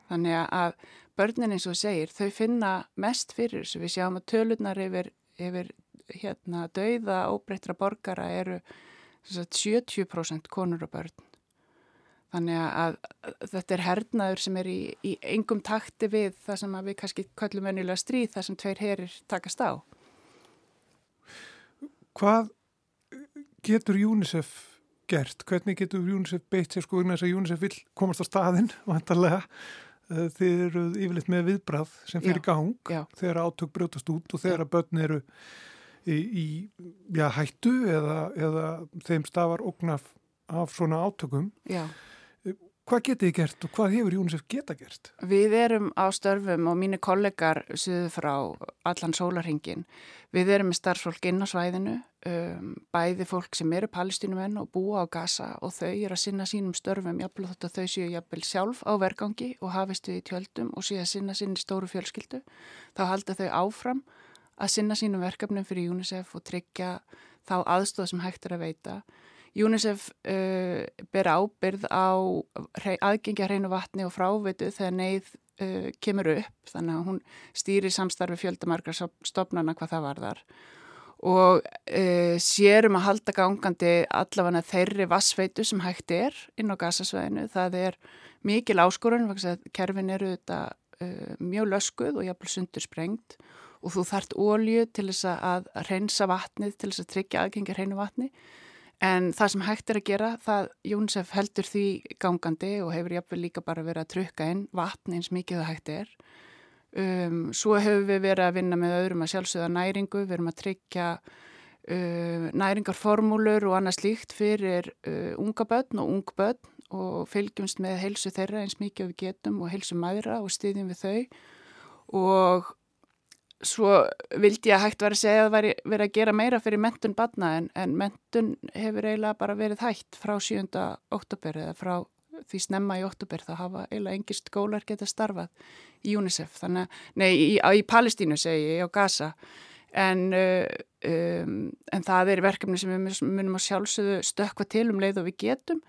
Þannig að börnin eins og segir, þau finna mest fyrir þessu. Við sjáum að tölunar yfir, yfir hérna, dauða óbreytra borgara eru sagt, 70% konur og börn. Þannig að, þetta er hernaður sem er í, í engum takti við það sem við kannski kallum venjulega stríð, það sem tveir herir takast á. Hvað getur UNICEF gert? Hvernig getur UNICEF beitt sér sko vegna þess að UNICEF vil komast á staðinn <laughs> vantarlega eh, þið eru yfirleitt með viðbrað sem fyrir já, gang já. þegar átök brjótast út og þegar að börn eru í, í já, hættu eða, eða þeim stafar ógnaf af svona átökum Já Hvað getið þið gert og hvað hefur UNICEF geta gert? Við erum á störfum og mínu kollegar suðu frá allan sólarhingin. Við erum með starfsfólk inn á svæðinu, um, bæði fólk sem eru palestinumenn og búa á Gaza og þau eru að sinna sínum störfum, jafnvel þótt að þau séu jafnvel sjálf á vergangi og hafist við í tjöldum og séu að sinna sinni stóru fjölskyldu. Þá halda þau áfram að sinna sínum verkefnum fyrir UNICEF og tryggja þá aðstóð sem hægt er að veita. UNICEF uh, ber ábyrð á aðgengja hreinu vatni og frávitu þegar neyð uh, kemur upp. Þannig að hún stýri samstarfi fjöldamarkar stopnana hvað það var þar og uh, sérum að halda gangandi allavega þeirri vassveitu sem hægt er inn á gasasvæðinu það er mikil áskorun kerfin eru þetta uh, mjög löskuð og jafnvel sundur sprengt og þú þart ólju til þess að reynsa vatnið til þess að tryggja aðgengja hreinu vatni En það sem hægt er að gera, það Jónsef heldur því gangandi og hefur jafnvel líka bara verið að trukka inn vatn eins mikið það hægt er. Um, svo hefur við verið að vinna með öðrum að sjálfsögða næringu, við erum að tryggja uh, næringarformúlur og annað slíkt fyrir uh, unga börn og ung börn og fylgjumst með heilsu þeirra eins mikið við getum og heilsu maðura og styðjum við þau og svo vildi ég að hægt vera að segja að verið að gera meira fyrir mentun badna en, en mentun hefur eiginlega bara verið hægt frá 7. oktober eða frá því snemma í oktober þá hafa eiginlega engir skólar geta starfað í UNICEF, þannig að, nei, í, í Palestínu segi ég, á Gaza. En, uh, um, en það er verkefni sem við munum að sjálfsögðu stökka til um leið og við getum.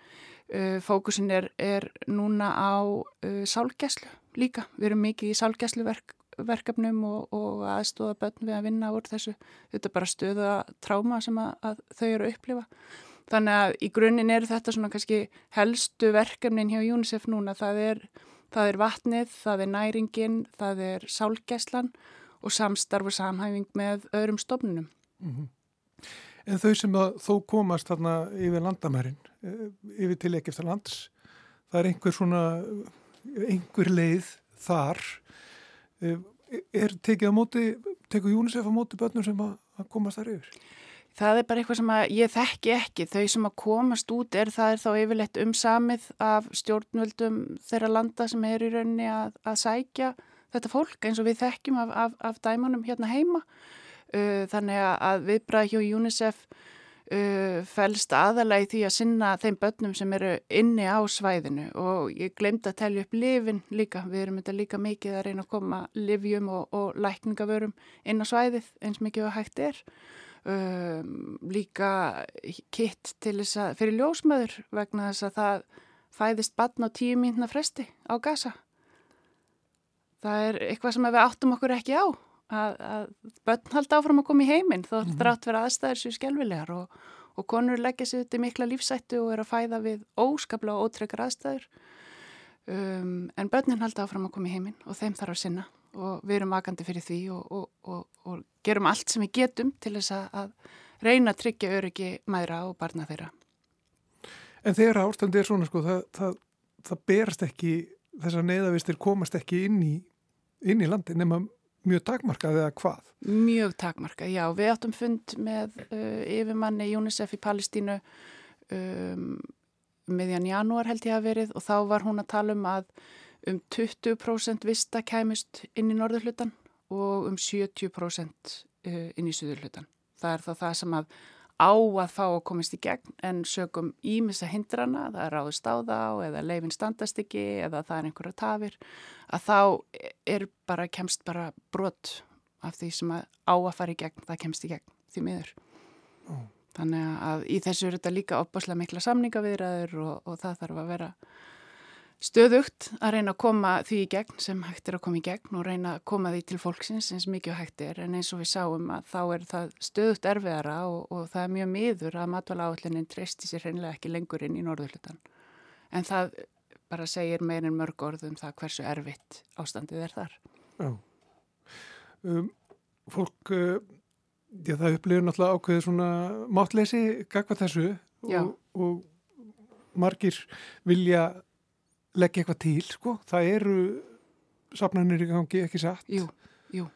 Uh, fókusin er, er núna á uh, sálgæslu líka, við erum mikið í sálgæslu verk verkefnum og, og aðstóða börn við að vinna úr þessu. Þetta bara stöða tráma sem að, að þau eru að upplifa. Þannig að í grunninn er þetta svona kannski helstu verkefnin hjá UNICEF núna. Það er, það er vatnið, það er næringin, það er sálgæslan og samstarf og samhæfing með öðrum stofnunum. Mm -hmm. En þau sem þó komast þarna yfir landamærin, eh, yfir til ekkert lands, það er einhver svona, einhver leið þar er tekið á móti, tekur Júnisef á móti börnum sem að, að komast þar yfir? Það er bara eitthvað sem ég þekki ekki. Þau sem að komast út er það er þá yfirleitt umsamið af stjórnvöldum þeirra landa sem er í rauninni að, að sækja þetta fólk eins og við þekkjum af, af, af dæmunum hérna heima. Uh, þannig að viðbræði hjá UNICEF uh, fælst aðalega í því að sinna þeim börnum sem eru inni á svæðinu. Og ég glemt að telja upp lifin líka, við erum þetta líka mikið að reyna að koma livjum og, og lækningavörum inn á svæðið eins mikið og hægt er. Um, líka kitt til þess að fyrir ljósmaður vegna þess að það fæðist barn á tíu mínuna fresti á gasa það er eitthvað sem við áttum okkur ekki á að, að börn halda áfram að koma í heiminn þó mm drátt vera aðstæðir sér skjálfilegar og, og konur leggja sér þetta mikla lífsættu og er að fæða við óskapla og ótrekkar aðstæður um, en börnin halda áfram að koma í heiminn og þeim þarf að sinna og við erum vakandi fyrir því og, og, og gerum allt sem við getum til þess að, að reyna að tryggja öryggi mæra og barna þeirra. En þegar ástandi er svona sko, það, það, það berast ekki, þessar neyðavistir komast ekki inn í, inn í landi nema mjög takmarkað eða hvað? Mjög takmarkað, já. Við áttum fund með uh, yfirmanni UNICEF í Palestínu um, meðjan janúar held ég að verið og þá var hún að tala um að um 20% vista kæmust inn í norðurhlutan og um 70% uh, inn í suðurhlutan. Það er þá það sem að á að fá að komast í gegn en sögum ímissa hindrana, það er ráðust á þá eða leifin standast ekki eða það er einhverja tafir, að þá er bara, kemst bara brot af því sem að á að fara í gegn, það kemst í gegn því miður. Oh. Þannig að í þessu er þetta líka opbáslega mikla samningaviðræður og, og það þarf að vera stöðugt að reyna að koma því í gegn sem hægt er að koma í gegn og reyna að koma því til fólksins eins mikið hægt er. En eins og við sáum að þá er það stöðugt erfiðara og, og það er mjög miður að matvala áallinin treysti sér hreinlega ekki lengur inn í norðurlutan en það bara segir meirinn mörg orðum það hversu erfitt ástandið er þar. Já. Um, Fólk uh, já, það upplifir náttúrulega ákveðið svona mátleysi gagva þessu og, og margir vilja leggja eitthvað til, sko. Það eru safnarnir í gangi ekki satt. Jú, jú.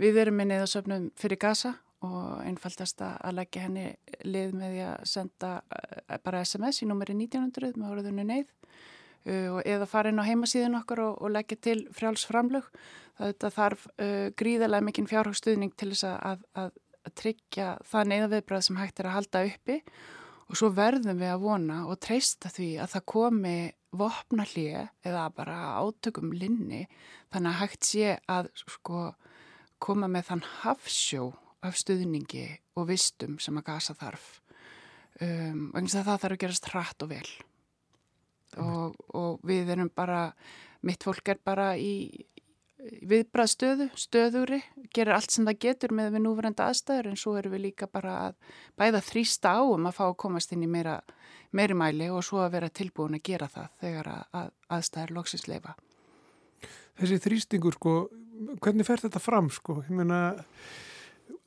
Við erum með neðasöfnum fyrir gasa og einfaldast að leggja henni lið með því að senda eh, bara SMS í númeri 1900 með orðinu neyð uh, eða fara inn á heimasíðin okkar og, og leggja til frjálsframlög. Það þarf uh, gríðarlega mikinn fjárhagstuðning til þess að, að, að tryggja það neyðaviðbrað sem hægt er að halda uppi og svo verðum við að vona og treysta því að það komi vopnallið eða bara átökum linni þannig að hægt sé að sko, koma með þann hafsjó af stuðningi og vistum sem að gasa þarf. Um, vegna það þarf að gerast hratt og vel. Og, og við erum bara mitt fólk er bara í viðbraðstöðu, stöðuri gerir allt sem það getur með við núverenda aðstæður en svo erum við líka bara að bæða þrýsta á um að fá að komast inn í meira meiri mæli og svo að vera tilbúin að gera það þegar að, að aðstæðar loksins leifa. Þessi þrýstingur sko, hvernig fer þetta fram sko? Ég meina,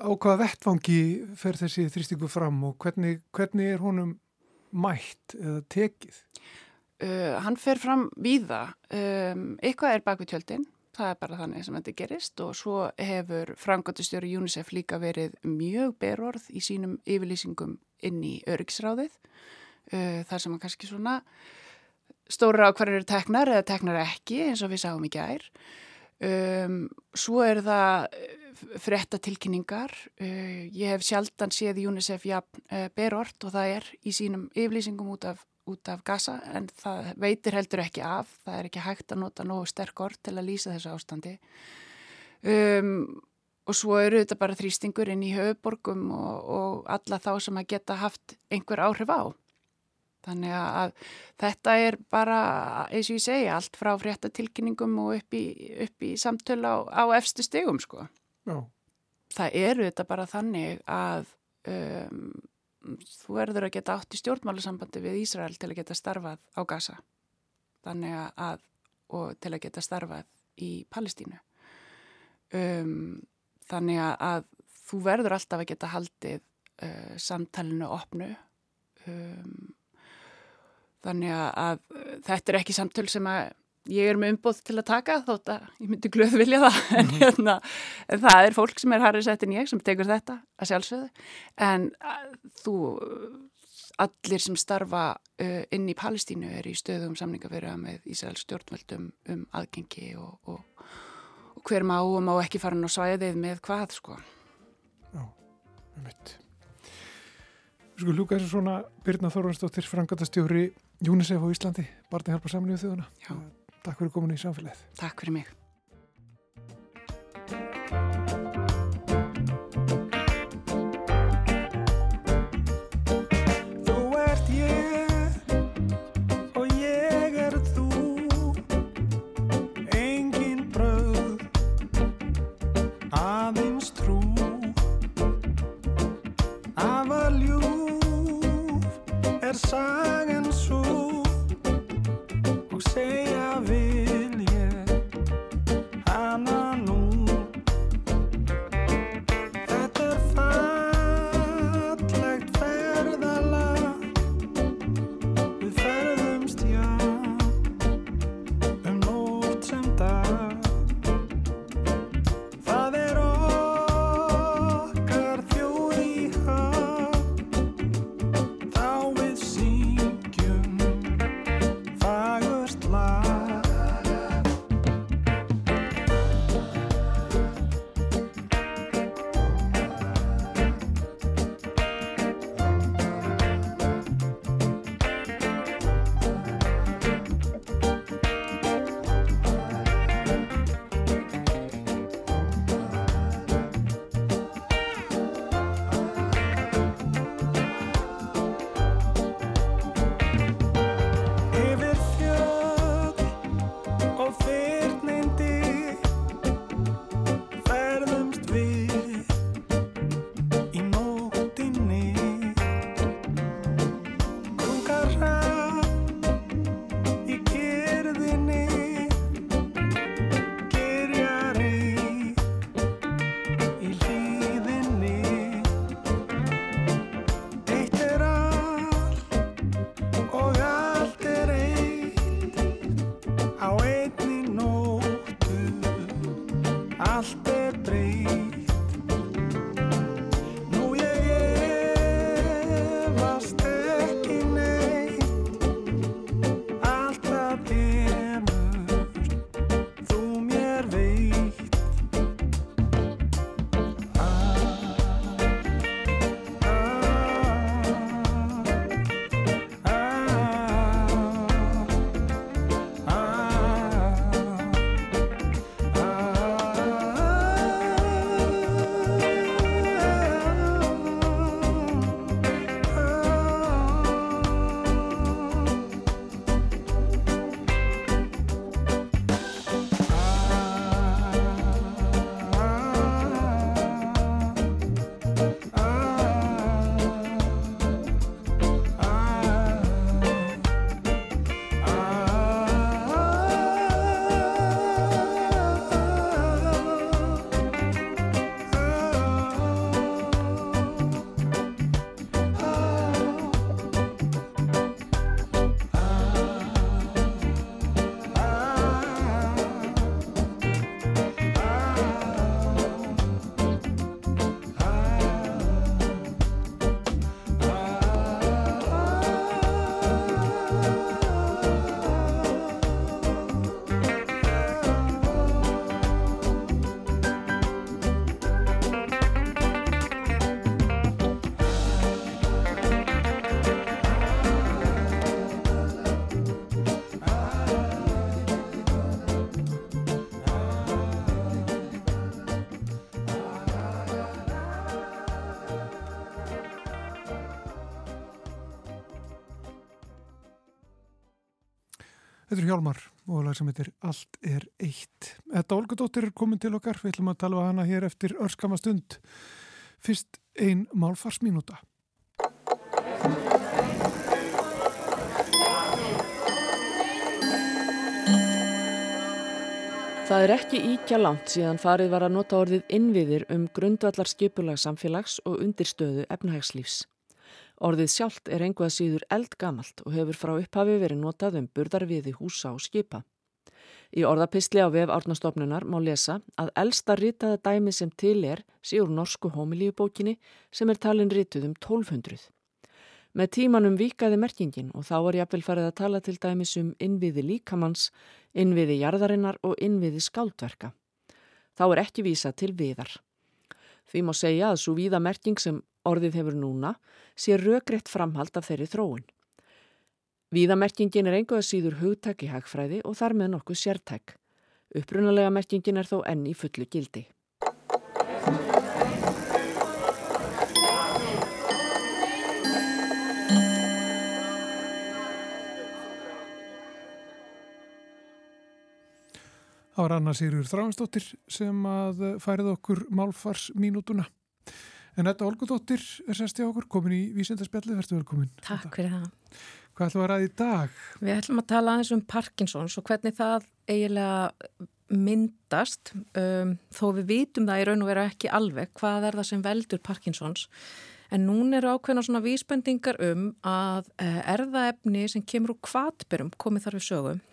á hvaða vettfangi fer þessi þrýstingu fram og hvernig, hvernig er honum mætt eða tekið? Uh, hann fer fram víða. Um, eitthvað er bak við tjöldin, það er bara þannig sem þetta gerist og svo hefur framgöndustjóri UNICEF líka verið mjög berorð í sínum yfirlýsingum inn í öryggsráðið. Uh, þar sem hann kannski svona stóra á hverju eru teknar eða teknar ekki eins og við sáum í gær. Um, svo er það frétta tilkynningar. Uh, ég hef sjaldan séð UNICEF ja, uh, berort og það er í sínum yflýsingum út af, út af gasa en það veitir heldur ekki af. Það er ekki hægt að nota nógu sterk orð til að lýsa þessu ástandi. Um, og svo eru þetta bara þrýstingur inn í höfuborgum og, og alla þá sem að geta haft einhver áhrif á. Þannig að þetta er bara, eins og ég segja, allt frá fréttatilkynningum og upp í, upp í samtölu á, á efstu stegum, sko. Já. Það eru þetta bara þannig að um, þú verður að geta átt í stjórnmálusambandi við Ísrael til að geta starfað á Gaza. Þannig að, og til að geta starfað í Palestínu. Um, þannig að þú verður alltaf að geta haldið uh, samtalenu opnu. Um, Þannig að þetta er ekki samtöl sem að ég er með umboð til að taka þótt að ég myndi glöð vilja það <laughs> en, hérna, en það er fólk sem er harrið sett en ég sem tekur þetta að sjálfsögðu en að, þú allir sem starfa uh, inn í Palestínu er í stöðum samningaverða með Ísraels stjórnvöldum um aðgengi og, og, og hver má og má ekki fara ná svæðið með hvað sko. Já, um mitt. Skulum ljúka þessu svona Birna Þorvarsdóttir, frangatastjóri UNICEF á Íslandi, barni hjálpa samlíðu þjóðuna. Já. Takk fyrir komin í samfélagið. Takk fyrir mig. Þetta er Hjálmar og lag sem heitir Allt er eitt. Þetta Olgadóttir er komin til okkar, við ætlum að tala um hana hér eftir örskama stund. Fyrst ein málfarsminúta. Það er ekki íkja langt síðan farið var að nota orðið innviðir um grundvallar skipulag samfélags og undirstöðu efnahagslífs. Orðið sjálft er einhvað síður eldgamalt og hefur frá upphafi verið notað um burðarviði húsa og skipa. Í orðapistli á vef árnastofnunar má lesa að elsta ritaða dæmi sem til er síður norsku homilíubókinni sem er talin rituð um 1200. Með tímanum vikaði merkingin og þá er jafnvel farið að tala til dæmis um innviði líkamanns, innviði jarðarinnar og innviði skáldverka. Þá er ekki vísa til viðar. Því má segja að svo víða merking sem orðið hefur núna sé röggreitt framhald af þeirri þróun. Víðamerkingin er einhverja síður hugtæk í hagfræði og þar með nokkuð sértæk. Upprunalega merkingin er þó enn í fullu gildi. Það var Anna Sýrjur Þráinsdóttir sem að færið okkur málfarsmínútuna. En þetta Olgudóttir er í okkur, komin í vísendarspjalli, verður velkomin. Takk fyrir það. Hvað ætlum að ræða í dag? Við ætlum að tala aðeins um Parkinsons og hvernig það eiginlega myndast, um, þó við vitum það í raun og vera ekki alveg hvað er það sem veldur Parkinsons. En nún eru ákveðna svona vísbendingar um að uh, erðaefni sem kemur úr kvatberum komið þar við sögum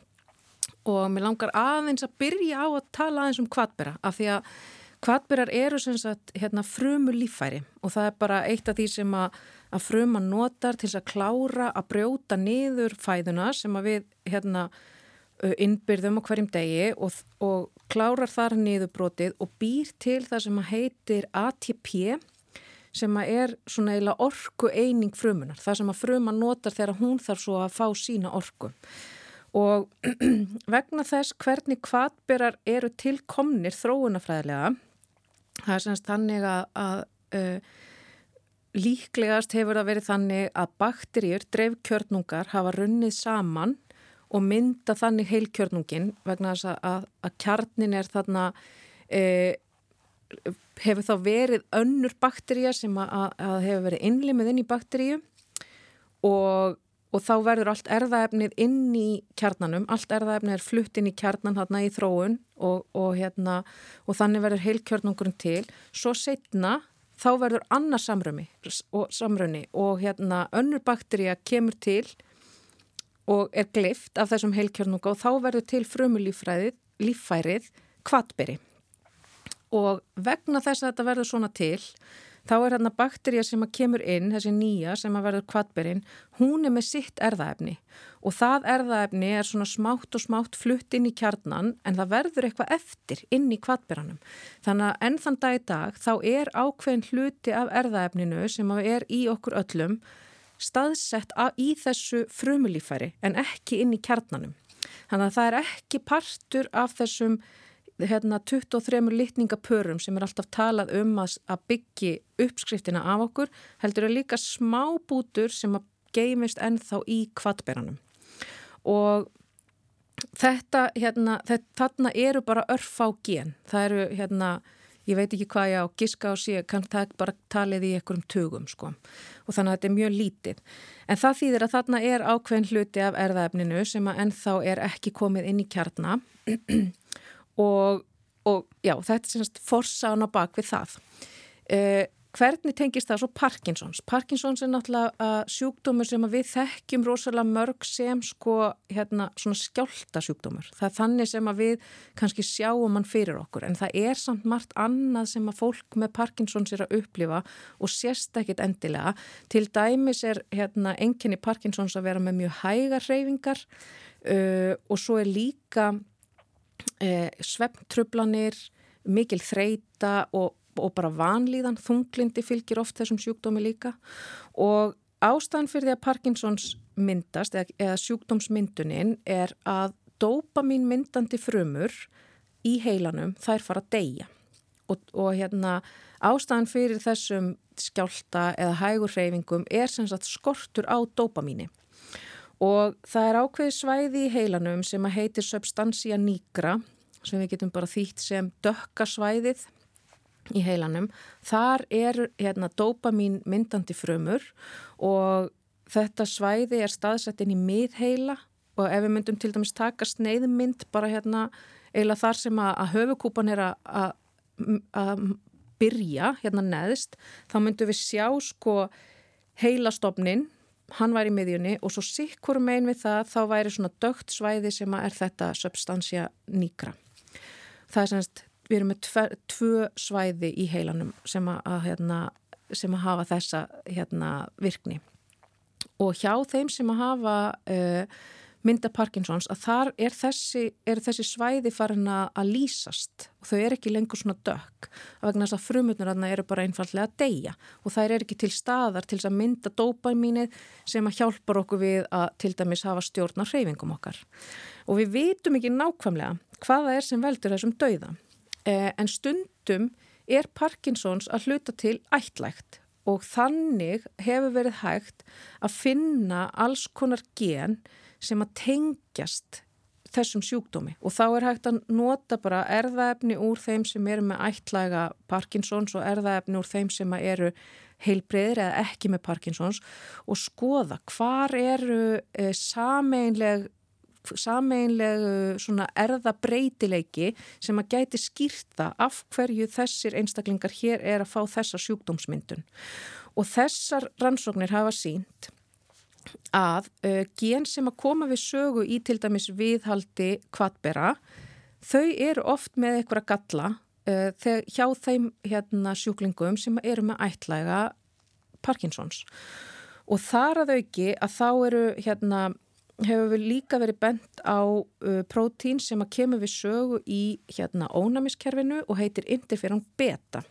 og mér langar aðeins að byrja á að tala aðeins um kvatbera af því að kvatberar eru sem sagt hérna, frumu líffæri og það er bara eitt af því sem að, að fruma notar til að klára að brjóta niður fæðuna sem að við hérna innbyrðum á hverjum degi og, og klárar þar niðurbrotið og býr til það sem að heitir ATP sem að er svona eiginlega orku eining frumunar, það sem að fruma notar þegar hún þarf svo að fá sína orku. og <clears throat> vegna þess hvernig kvatberar eru tilkomnir þróunafræðilega það er semst þannig að, að uh, líklegast hefur það verið þannig að bakterjur, dreifkjörnungar hafa runnið saman og mynda þannig heilkjörnungin vegna þess að, að kjarnin er þarna uh, hefur þá verið önnur bakterja sem að, að hefur verið innlimið inn í bakterju og og þá verður allt erðaefnið inn í kjarnanum, allt erðaefnið er flutt inn í kjarnan þarna í þróun og, og, hérna, og þannig verður heilkjörnungurinn til. Svo setna þá verður annars samrömi og, samröni og hérna önnur bakteríja kemur til og er glift af þessum heilkjörnunga og þá verður til frumulífærið, líffærið, kvatberi. Og vegna þess að þetta verður svona til þá er hérna bakterja sem að kemur inn, þessi nýja sem að verður kvatberinn, hún er með sitt erðaefni og það erðaefni er svona smátt og smátt flutt inn í kjarnan en það verður eitthvað eftir inn í kvatberanum. Þannig að enn þann dag í dag þá er ákveðin hluti af erðaefninu sem er í okkur öllum staðsett í þessu frumulífæri en ekki inn í kjarnanum. Þannig að það er ekki partur af þessum hérna 23 litningapörum sem er alltaf talað um að, að byggja uppskriftina af okkur heldur er líka smá bútur sem að geimist ennþá í kvattberanum og þetta hérna þetta, þarna eru bara örf á gen. Það eru hérna ég veit ekki hvað ég á giska á síðan kann það bara talið í einhverjum tugum sko. Og þannig að þetta er mjög lítið. En það þýðir að þarna er ákveðin hluti af erðaefninu sem að ennþá er ekki komið inn í kjarna <clears throat> og, og já, þetta er semst forsaðan á bak við það. Eh, hvernig tengist það svo Parkinsons? Parkinsons er náttúrulega sjúkdómur sem við þekkjum rosalega mörg sem sko hérna svona skjálta sjúkdómur. Það er þannig sem við kannski sjáum hann fyrir okkur en það er samt margt annað sem að fólk með Parkinsons er að upplifa og sérst ekkit endilega. Til dæmis er hérna enginni Parkinsons að vera með mjög hægar reyfingar uh, og svo er líka eh, svefntrublanir, mikil þreita og, og bara vanlíðan, þunglindi fylgir oft þessum sjúkdómi líka. Og ástæðan fyrir því að Parkinsons myndast eða, eða sjúkdómsmyndunin er að dopamin myndandi frumur í heilanum þær fara að deyja. Og, og hérna ástæðan fyrir þessum skjálta eða hægur reyfingum er sem sagt skortur á dopamíni og það er ákveði svæði í heilanum sem að heitir substantia nigra sem við getum bara þýtt sem dökkasvæðið í heilanum. Þar er hérna, dopamin myndandi frumur og þetta svæði er staðsett inn í miðheila og ef við myndum til dæmis taka sneiðmynd bara hérna eiginlega þar sem að, að höfukúpan er að, að byrja hérna neðst, þá myndum við sjá sko heilastofnin, hann var í miðjunni og svo sikkur megin við það þá væri svona dögt svæði sem er þetta substansja nýgra. Það er semst, við erum með tver, tvö svæði í heilanum sem að, hérna, sem að hafa þessa hérna, virkni og hjá þeim sem að hafa uh, mynda Parkinsons að þar er þessi, er þessi svæði farin að lýsast og þau er ekki lengur svona dökk af vegna þess að frumutnur eru bara einfallega að deyja og það er ekki til staðar til að mynda dópamínið sem að hjálpar okkur við að til dæmis hafa stjórn á hreyfingum okkar. Og við vitum ekki nákvæmlega hvaða er sem veldur þessum dauða eh, en stundum er Parkinsons að hluta til ættlægt og þannig hefur verið hægt að finna alls konar gen sem að tengjast þessum sjúkdómi. Og þá er hægt að nota bara erðaefni úr þeim sem eru með ættlæga Parkinsons og erðaefni úr þeim sem eru heilbreyðir eða ekki með Parkinsons. Og skoða hvar eru e, sameinleg sameinlegu erðabreitileiki sem að gæti skýrta af hverju þessir einstaklingar hér er að fá þessa sjúkdómsmyndun. Og þessar rannsóknir hafa sínt að uh, gen sem að koma við sögu í til dæmis viðhaldi kvattbera þau eru oft með eitthvað galla uh, þegar, hjá þeim hérna, sjúklingum sem eru með ætlæga Parkinsons. Og þar að auki að þá eru hérna hefur við líka verið bent á uh, prótín sem að kemur við sögu í hérna ónæmiskerfinu og heitir interferon beta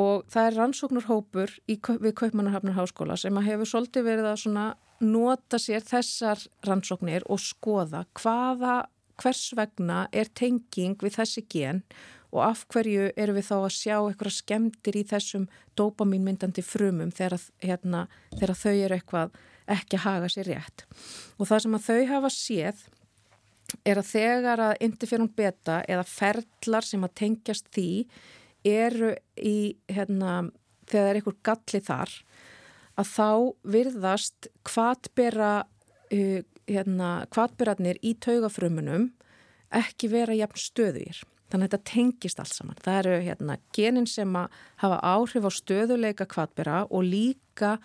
og það er rannsóknarhópur í, við Kaupmannarhafnar háskóla sem að hefur svolítið verið að nota sér þessar rannsóknir og skoða hvaða, hvers vegna er tenging við þessi gen og af hverju eru við þá að sjá eitthvað skemmtir í þessum dopamínmyndandi frumum þegar, hérna, þegar þau eru eitthvað ekki að haga sér rétt. Og það sem að þau hafa séð er að þegar að interferon beta eða ferlar sem að tengjast því eru í, hérna, þegar það er einhver galli þar, að þá virðast hvatbera, uh, hérna, hvatberarnir í taugafrumunum ekki vera jafn stöðugir. Þannig að þetta tengist allt saman. Það eru hérna, genin sem að hafa áhrif á stöðuleika hvatbera og líka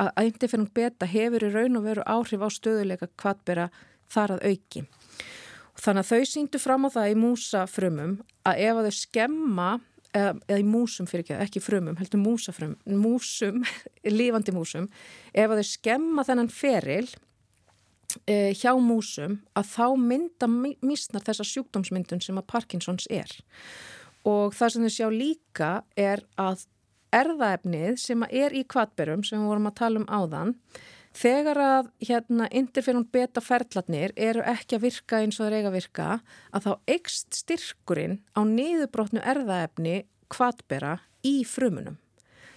að interferon beta hefur í raun og veru áhrif á stöðuleika kvattbera þar að auki. Þannig að þau síndu fram á það í músafrumum að ef að þau skemma, eða, eða í músum fyrir ekki, ekki frumum, heldur músafrum, músum, <laughs> lífandi músum, ef að þau skemma þennan feril e, hjá músum að þá mynda mísnar þessa sjúkdómsmyndun sem að Parkinsons er. Og það sem þau sjá líka er að erðaefnið sem er í kvatberum sem við vorum að tala um áðan þegar að hérna interferón beta ferðlatnir eru ekki að virka eins og er eiga að virka að þá eikst styrkurinn á niðurbrotnu erðaefni kvatbera í frumunum.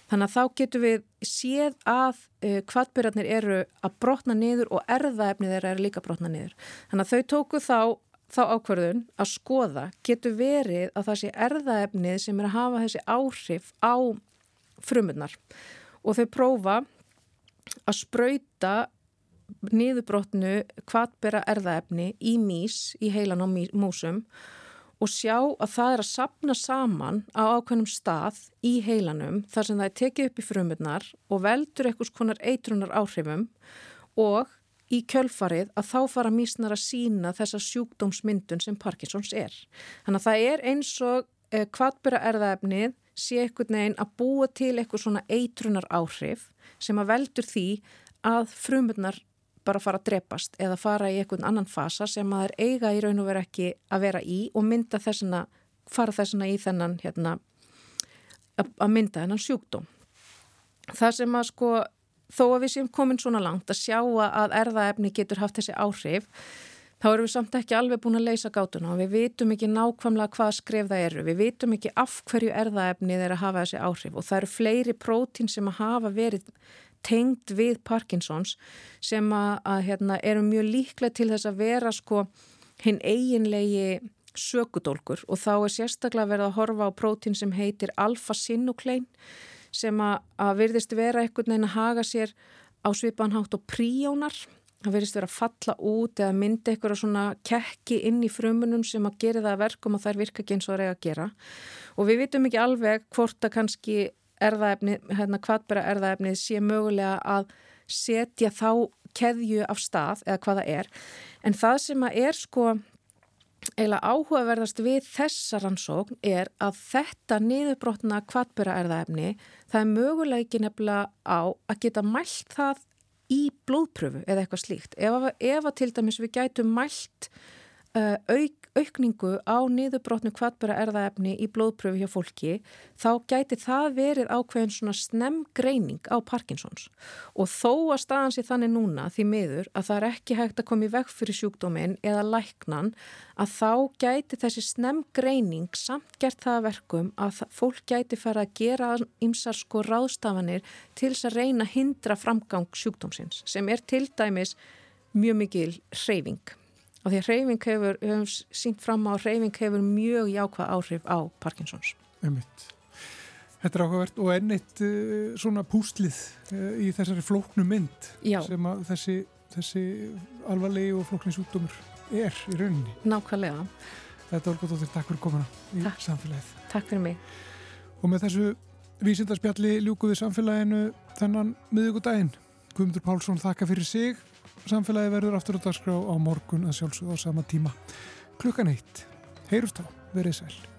Þannig að þá getur við séð að uh, kvatberarnir eru að brotna niður og erðaefnið þeirra eru líka brotna niður. Þannig að þau tóku þá, þá ákverðun að skoða getur verið að það sé erðaefnið sem er að hafa þessi áhrif á frumunnar og þau prófa að spröyta niðurbrotnu kvatbera erðaefni í mís, í heilan á músum og sjá að það er að sapna saman á ákveðnum stað í heilanum þar sem það er tekið upp í frumurnar og veldur eitthvað konar eitrunar áhrifum og í kjölfarið að þá fara mísnar að sína þessa sjúkdómsmyndun sem Parkinsons er. Þannig að það er eins og eh, kvatbera erðaefnið sé einhvern veginn að búa til eitthvað svona eitrunar áhrif sem að veldur því að frumurnar bara fara að drepast eða fara í einhvern annan fasa sem að er eiga í raun og vera ekki að vera í og mynda þessuna, fara þessuna í þennan hérna, að mynda þennan sjúkdóm. Það sem að sko, þó að við séum komin svona langt að sjá að erðaefni getur haft þessi áhrif þá erum við samt ekki alveg búin að leysa gátuna og við vitum ekki nákvæmlega hvað skref það eru. Við vitum ekki af hverju erðaefnið er að hafa þessi áhrif og það eru fleiri prótín sem að hafa verið tengd við Parkinsons sem að, að hérna, eru mjög líklega til þess að vera sko hinn eiginlegi sökudólkur og þá er sérstaklega verið að horfa á prótín sem heitir alfa-sinuklein sem að, að virðist vera einhvern veginn að haga sér á svipanhátt og príónar það verðist vera að falla út eða mynda eitthvað svona kekki inn í frumunum sem að gera það verkum og þær virka ekki eins og það er að gera. Og við vitum ekki alveg hvort að kannski erðaefni, hérna hvaðbæra erðaefnið sé mögulega að setja þá keðju af stað eða hvaða er. En það sem að er sko eila áhugaverðast við þessa rannsókn er að þetta niðurbrotna hvaðbæra erðaefni það er möguleiki nefnilega á að geta mælt það í blóðpröfu eða eitthvað slíkt. Ef, ef að til dæmis við gætum mælt auk, aukningu á niðurbrotnu kvartbæra erðaefni í blóðpröfu hjá fólki, þá gæti það verið ákveðin svona snemgreining á Parkinsons. Og þó að staðan sé þannig núna því miður að það er ekki hægt að koma í veg fyrir sjúkdóminn eða læknan, að þá gæti þessi snemgreining samt gert það verkum að fólk gæti fara að gera ymsar sko ráðstafanir til þess að reyna að hindra framgang sjúkdómsins sem er til dæmis mjög mikil hreyfing og því að hreyfing hefur, við hefum sínt fram á að hreyfing hefur mjög jákvæð áhrif á Parkinsons. Einmitt. Þetta er áhugavert og ennitt eh, svona pústlið uh, í þessari flóknu mynd Já. sem að þessi, þessi alvarlegi og flókni sjúkdómur er í rauninni. Nákvæmlega. Þetta er orðið þóttir takk fyrir komuna í takk. samfélagið. Takk fyrir mig. Og með þessu vísindarspjalli ljúkuði samfélaginu þennan miðugudaginn. Guðmundur Pálsson þakka fyrir sig Samfélagi verður aftur á dagskrá á morgun að sjálfsögða á sama tíma. Klukkan eitt. Heyrust á. Verið sæl.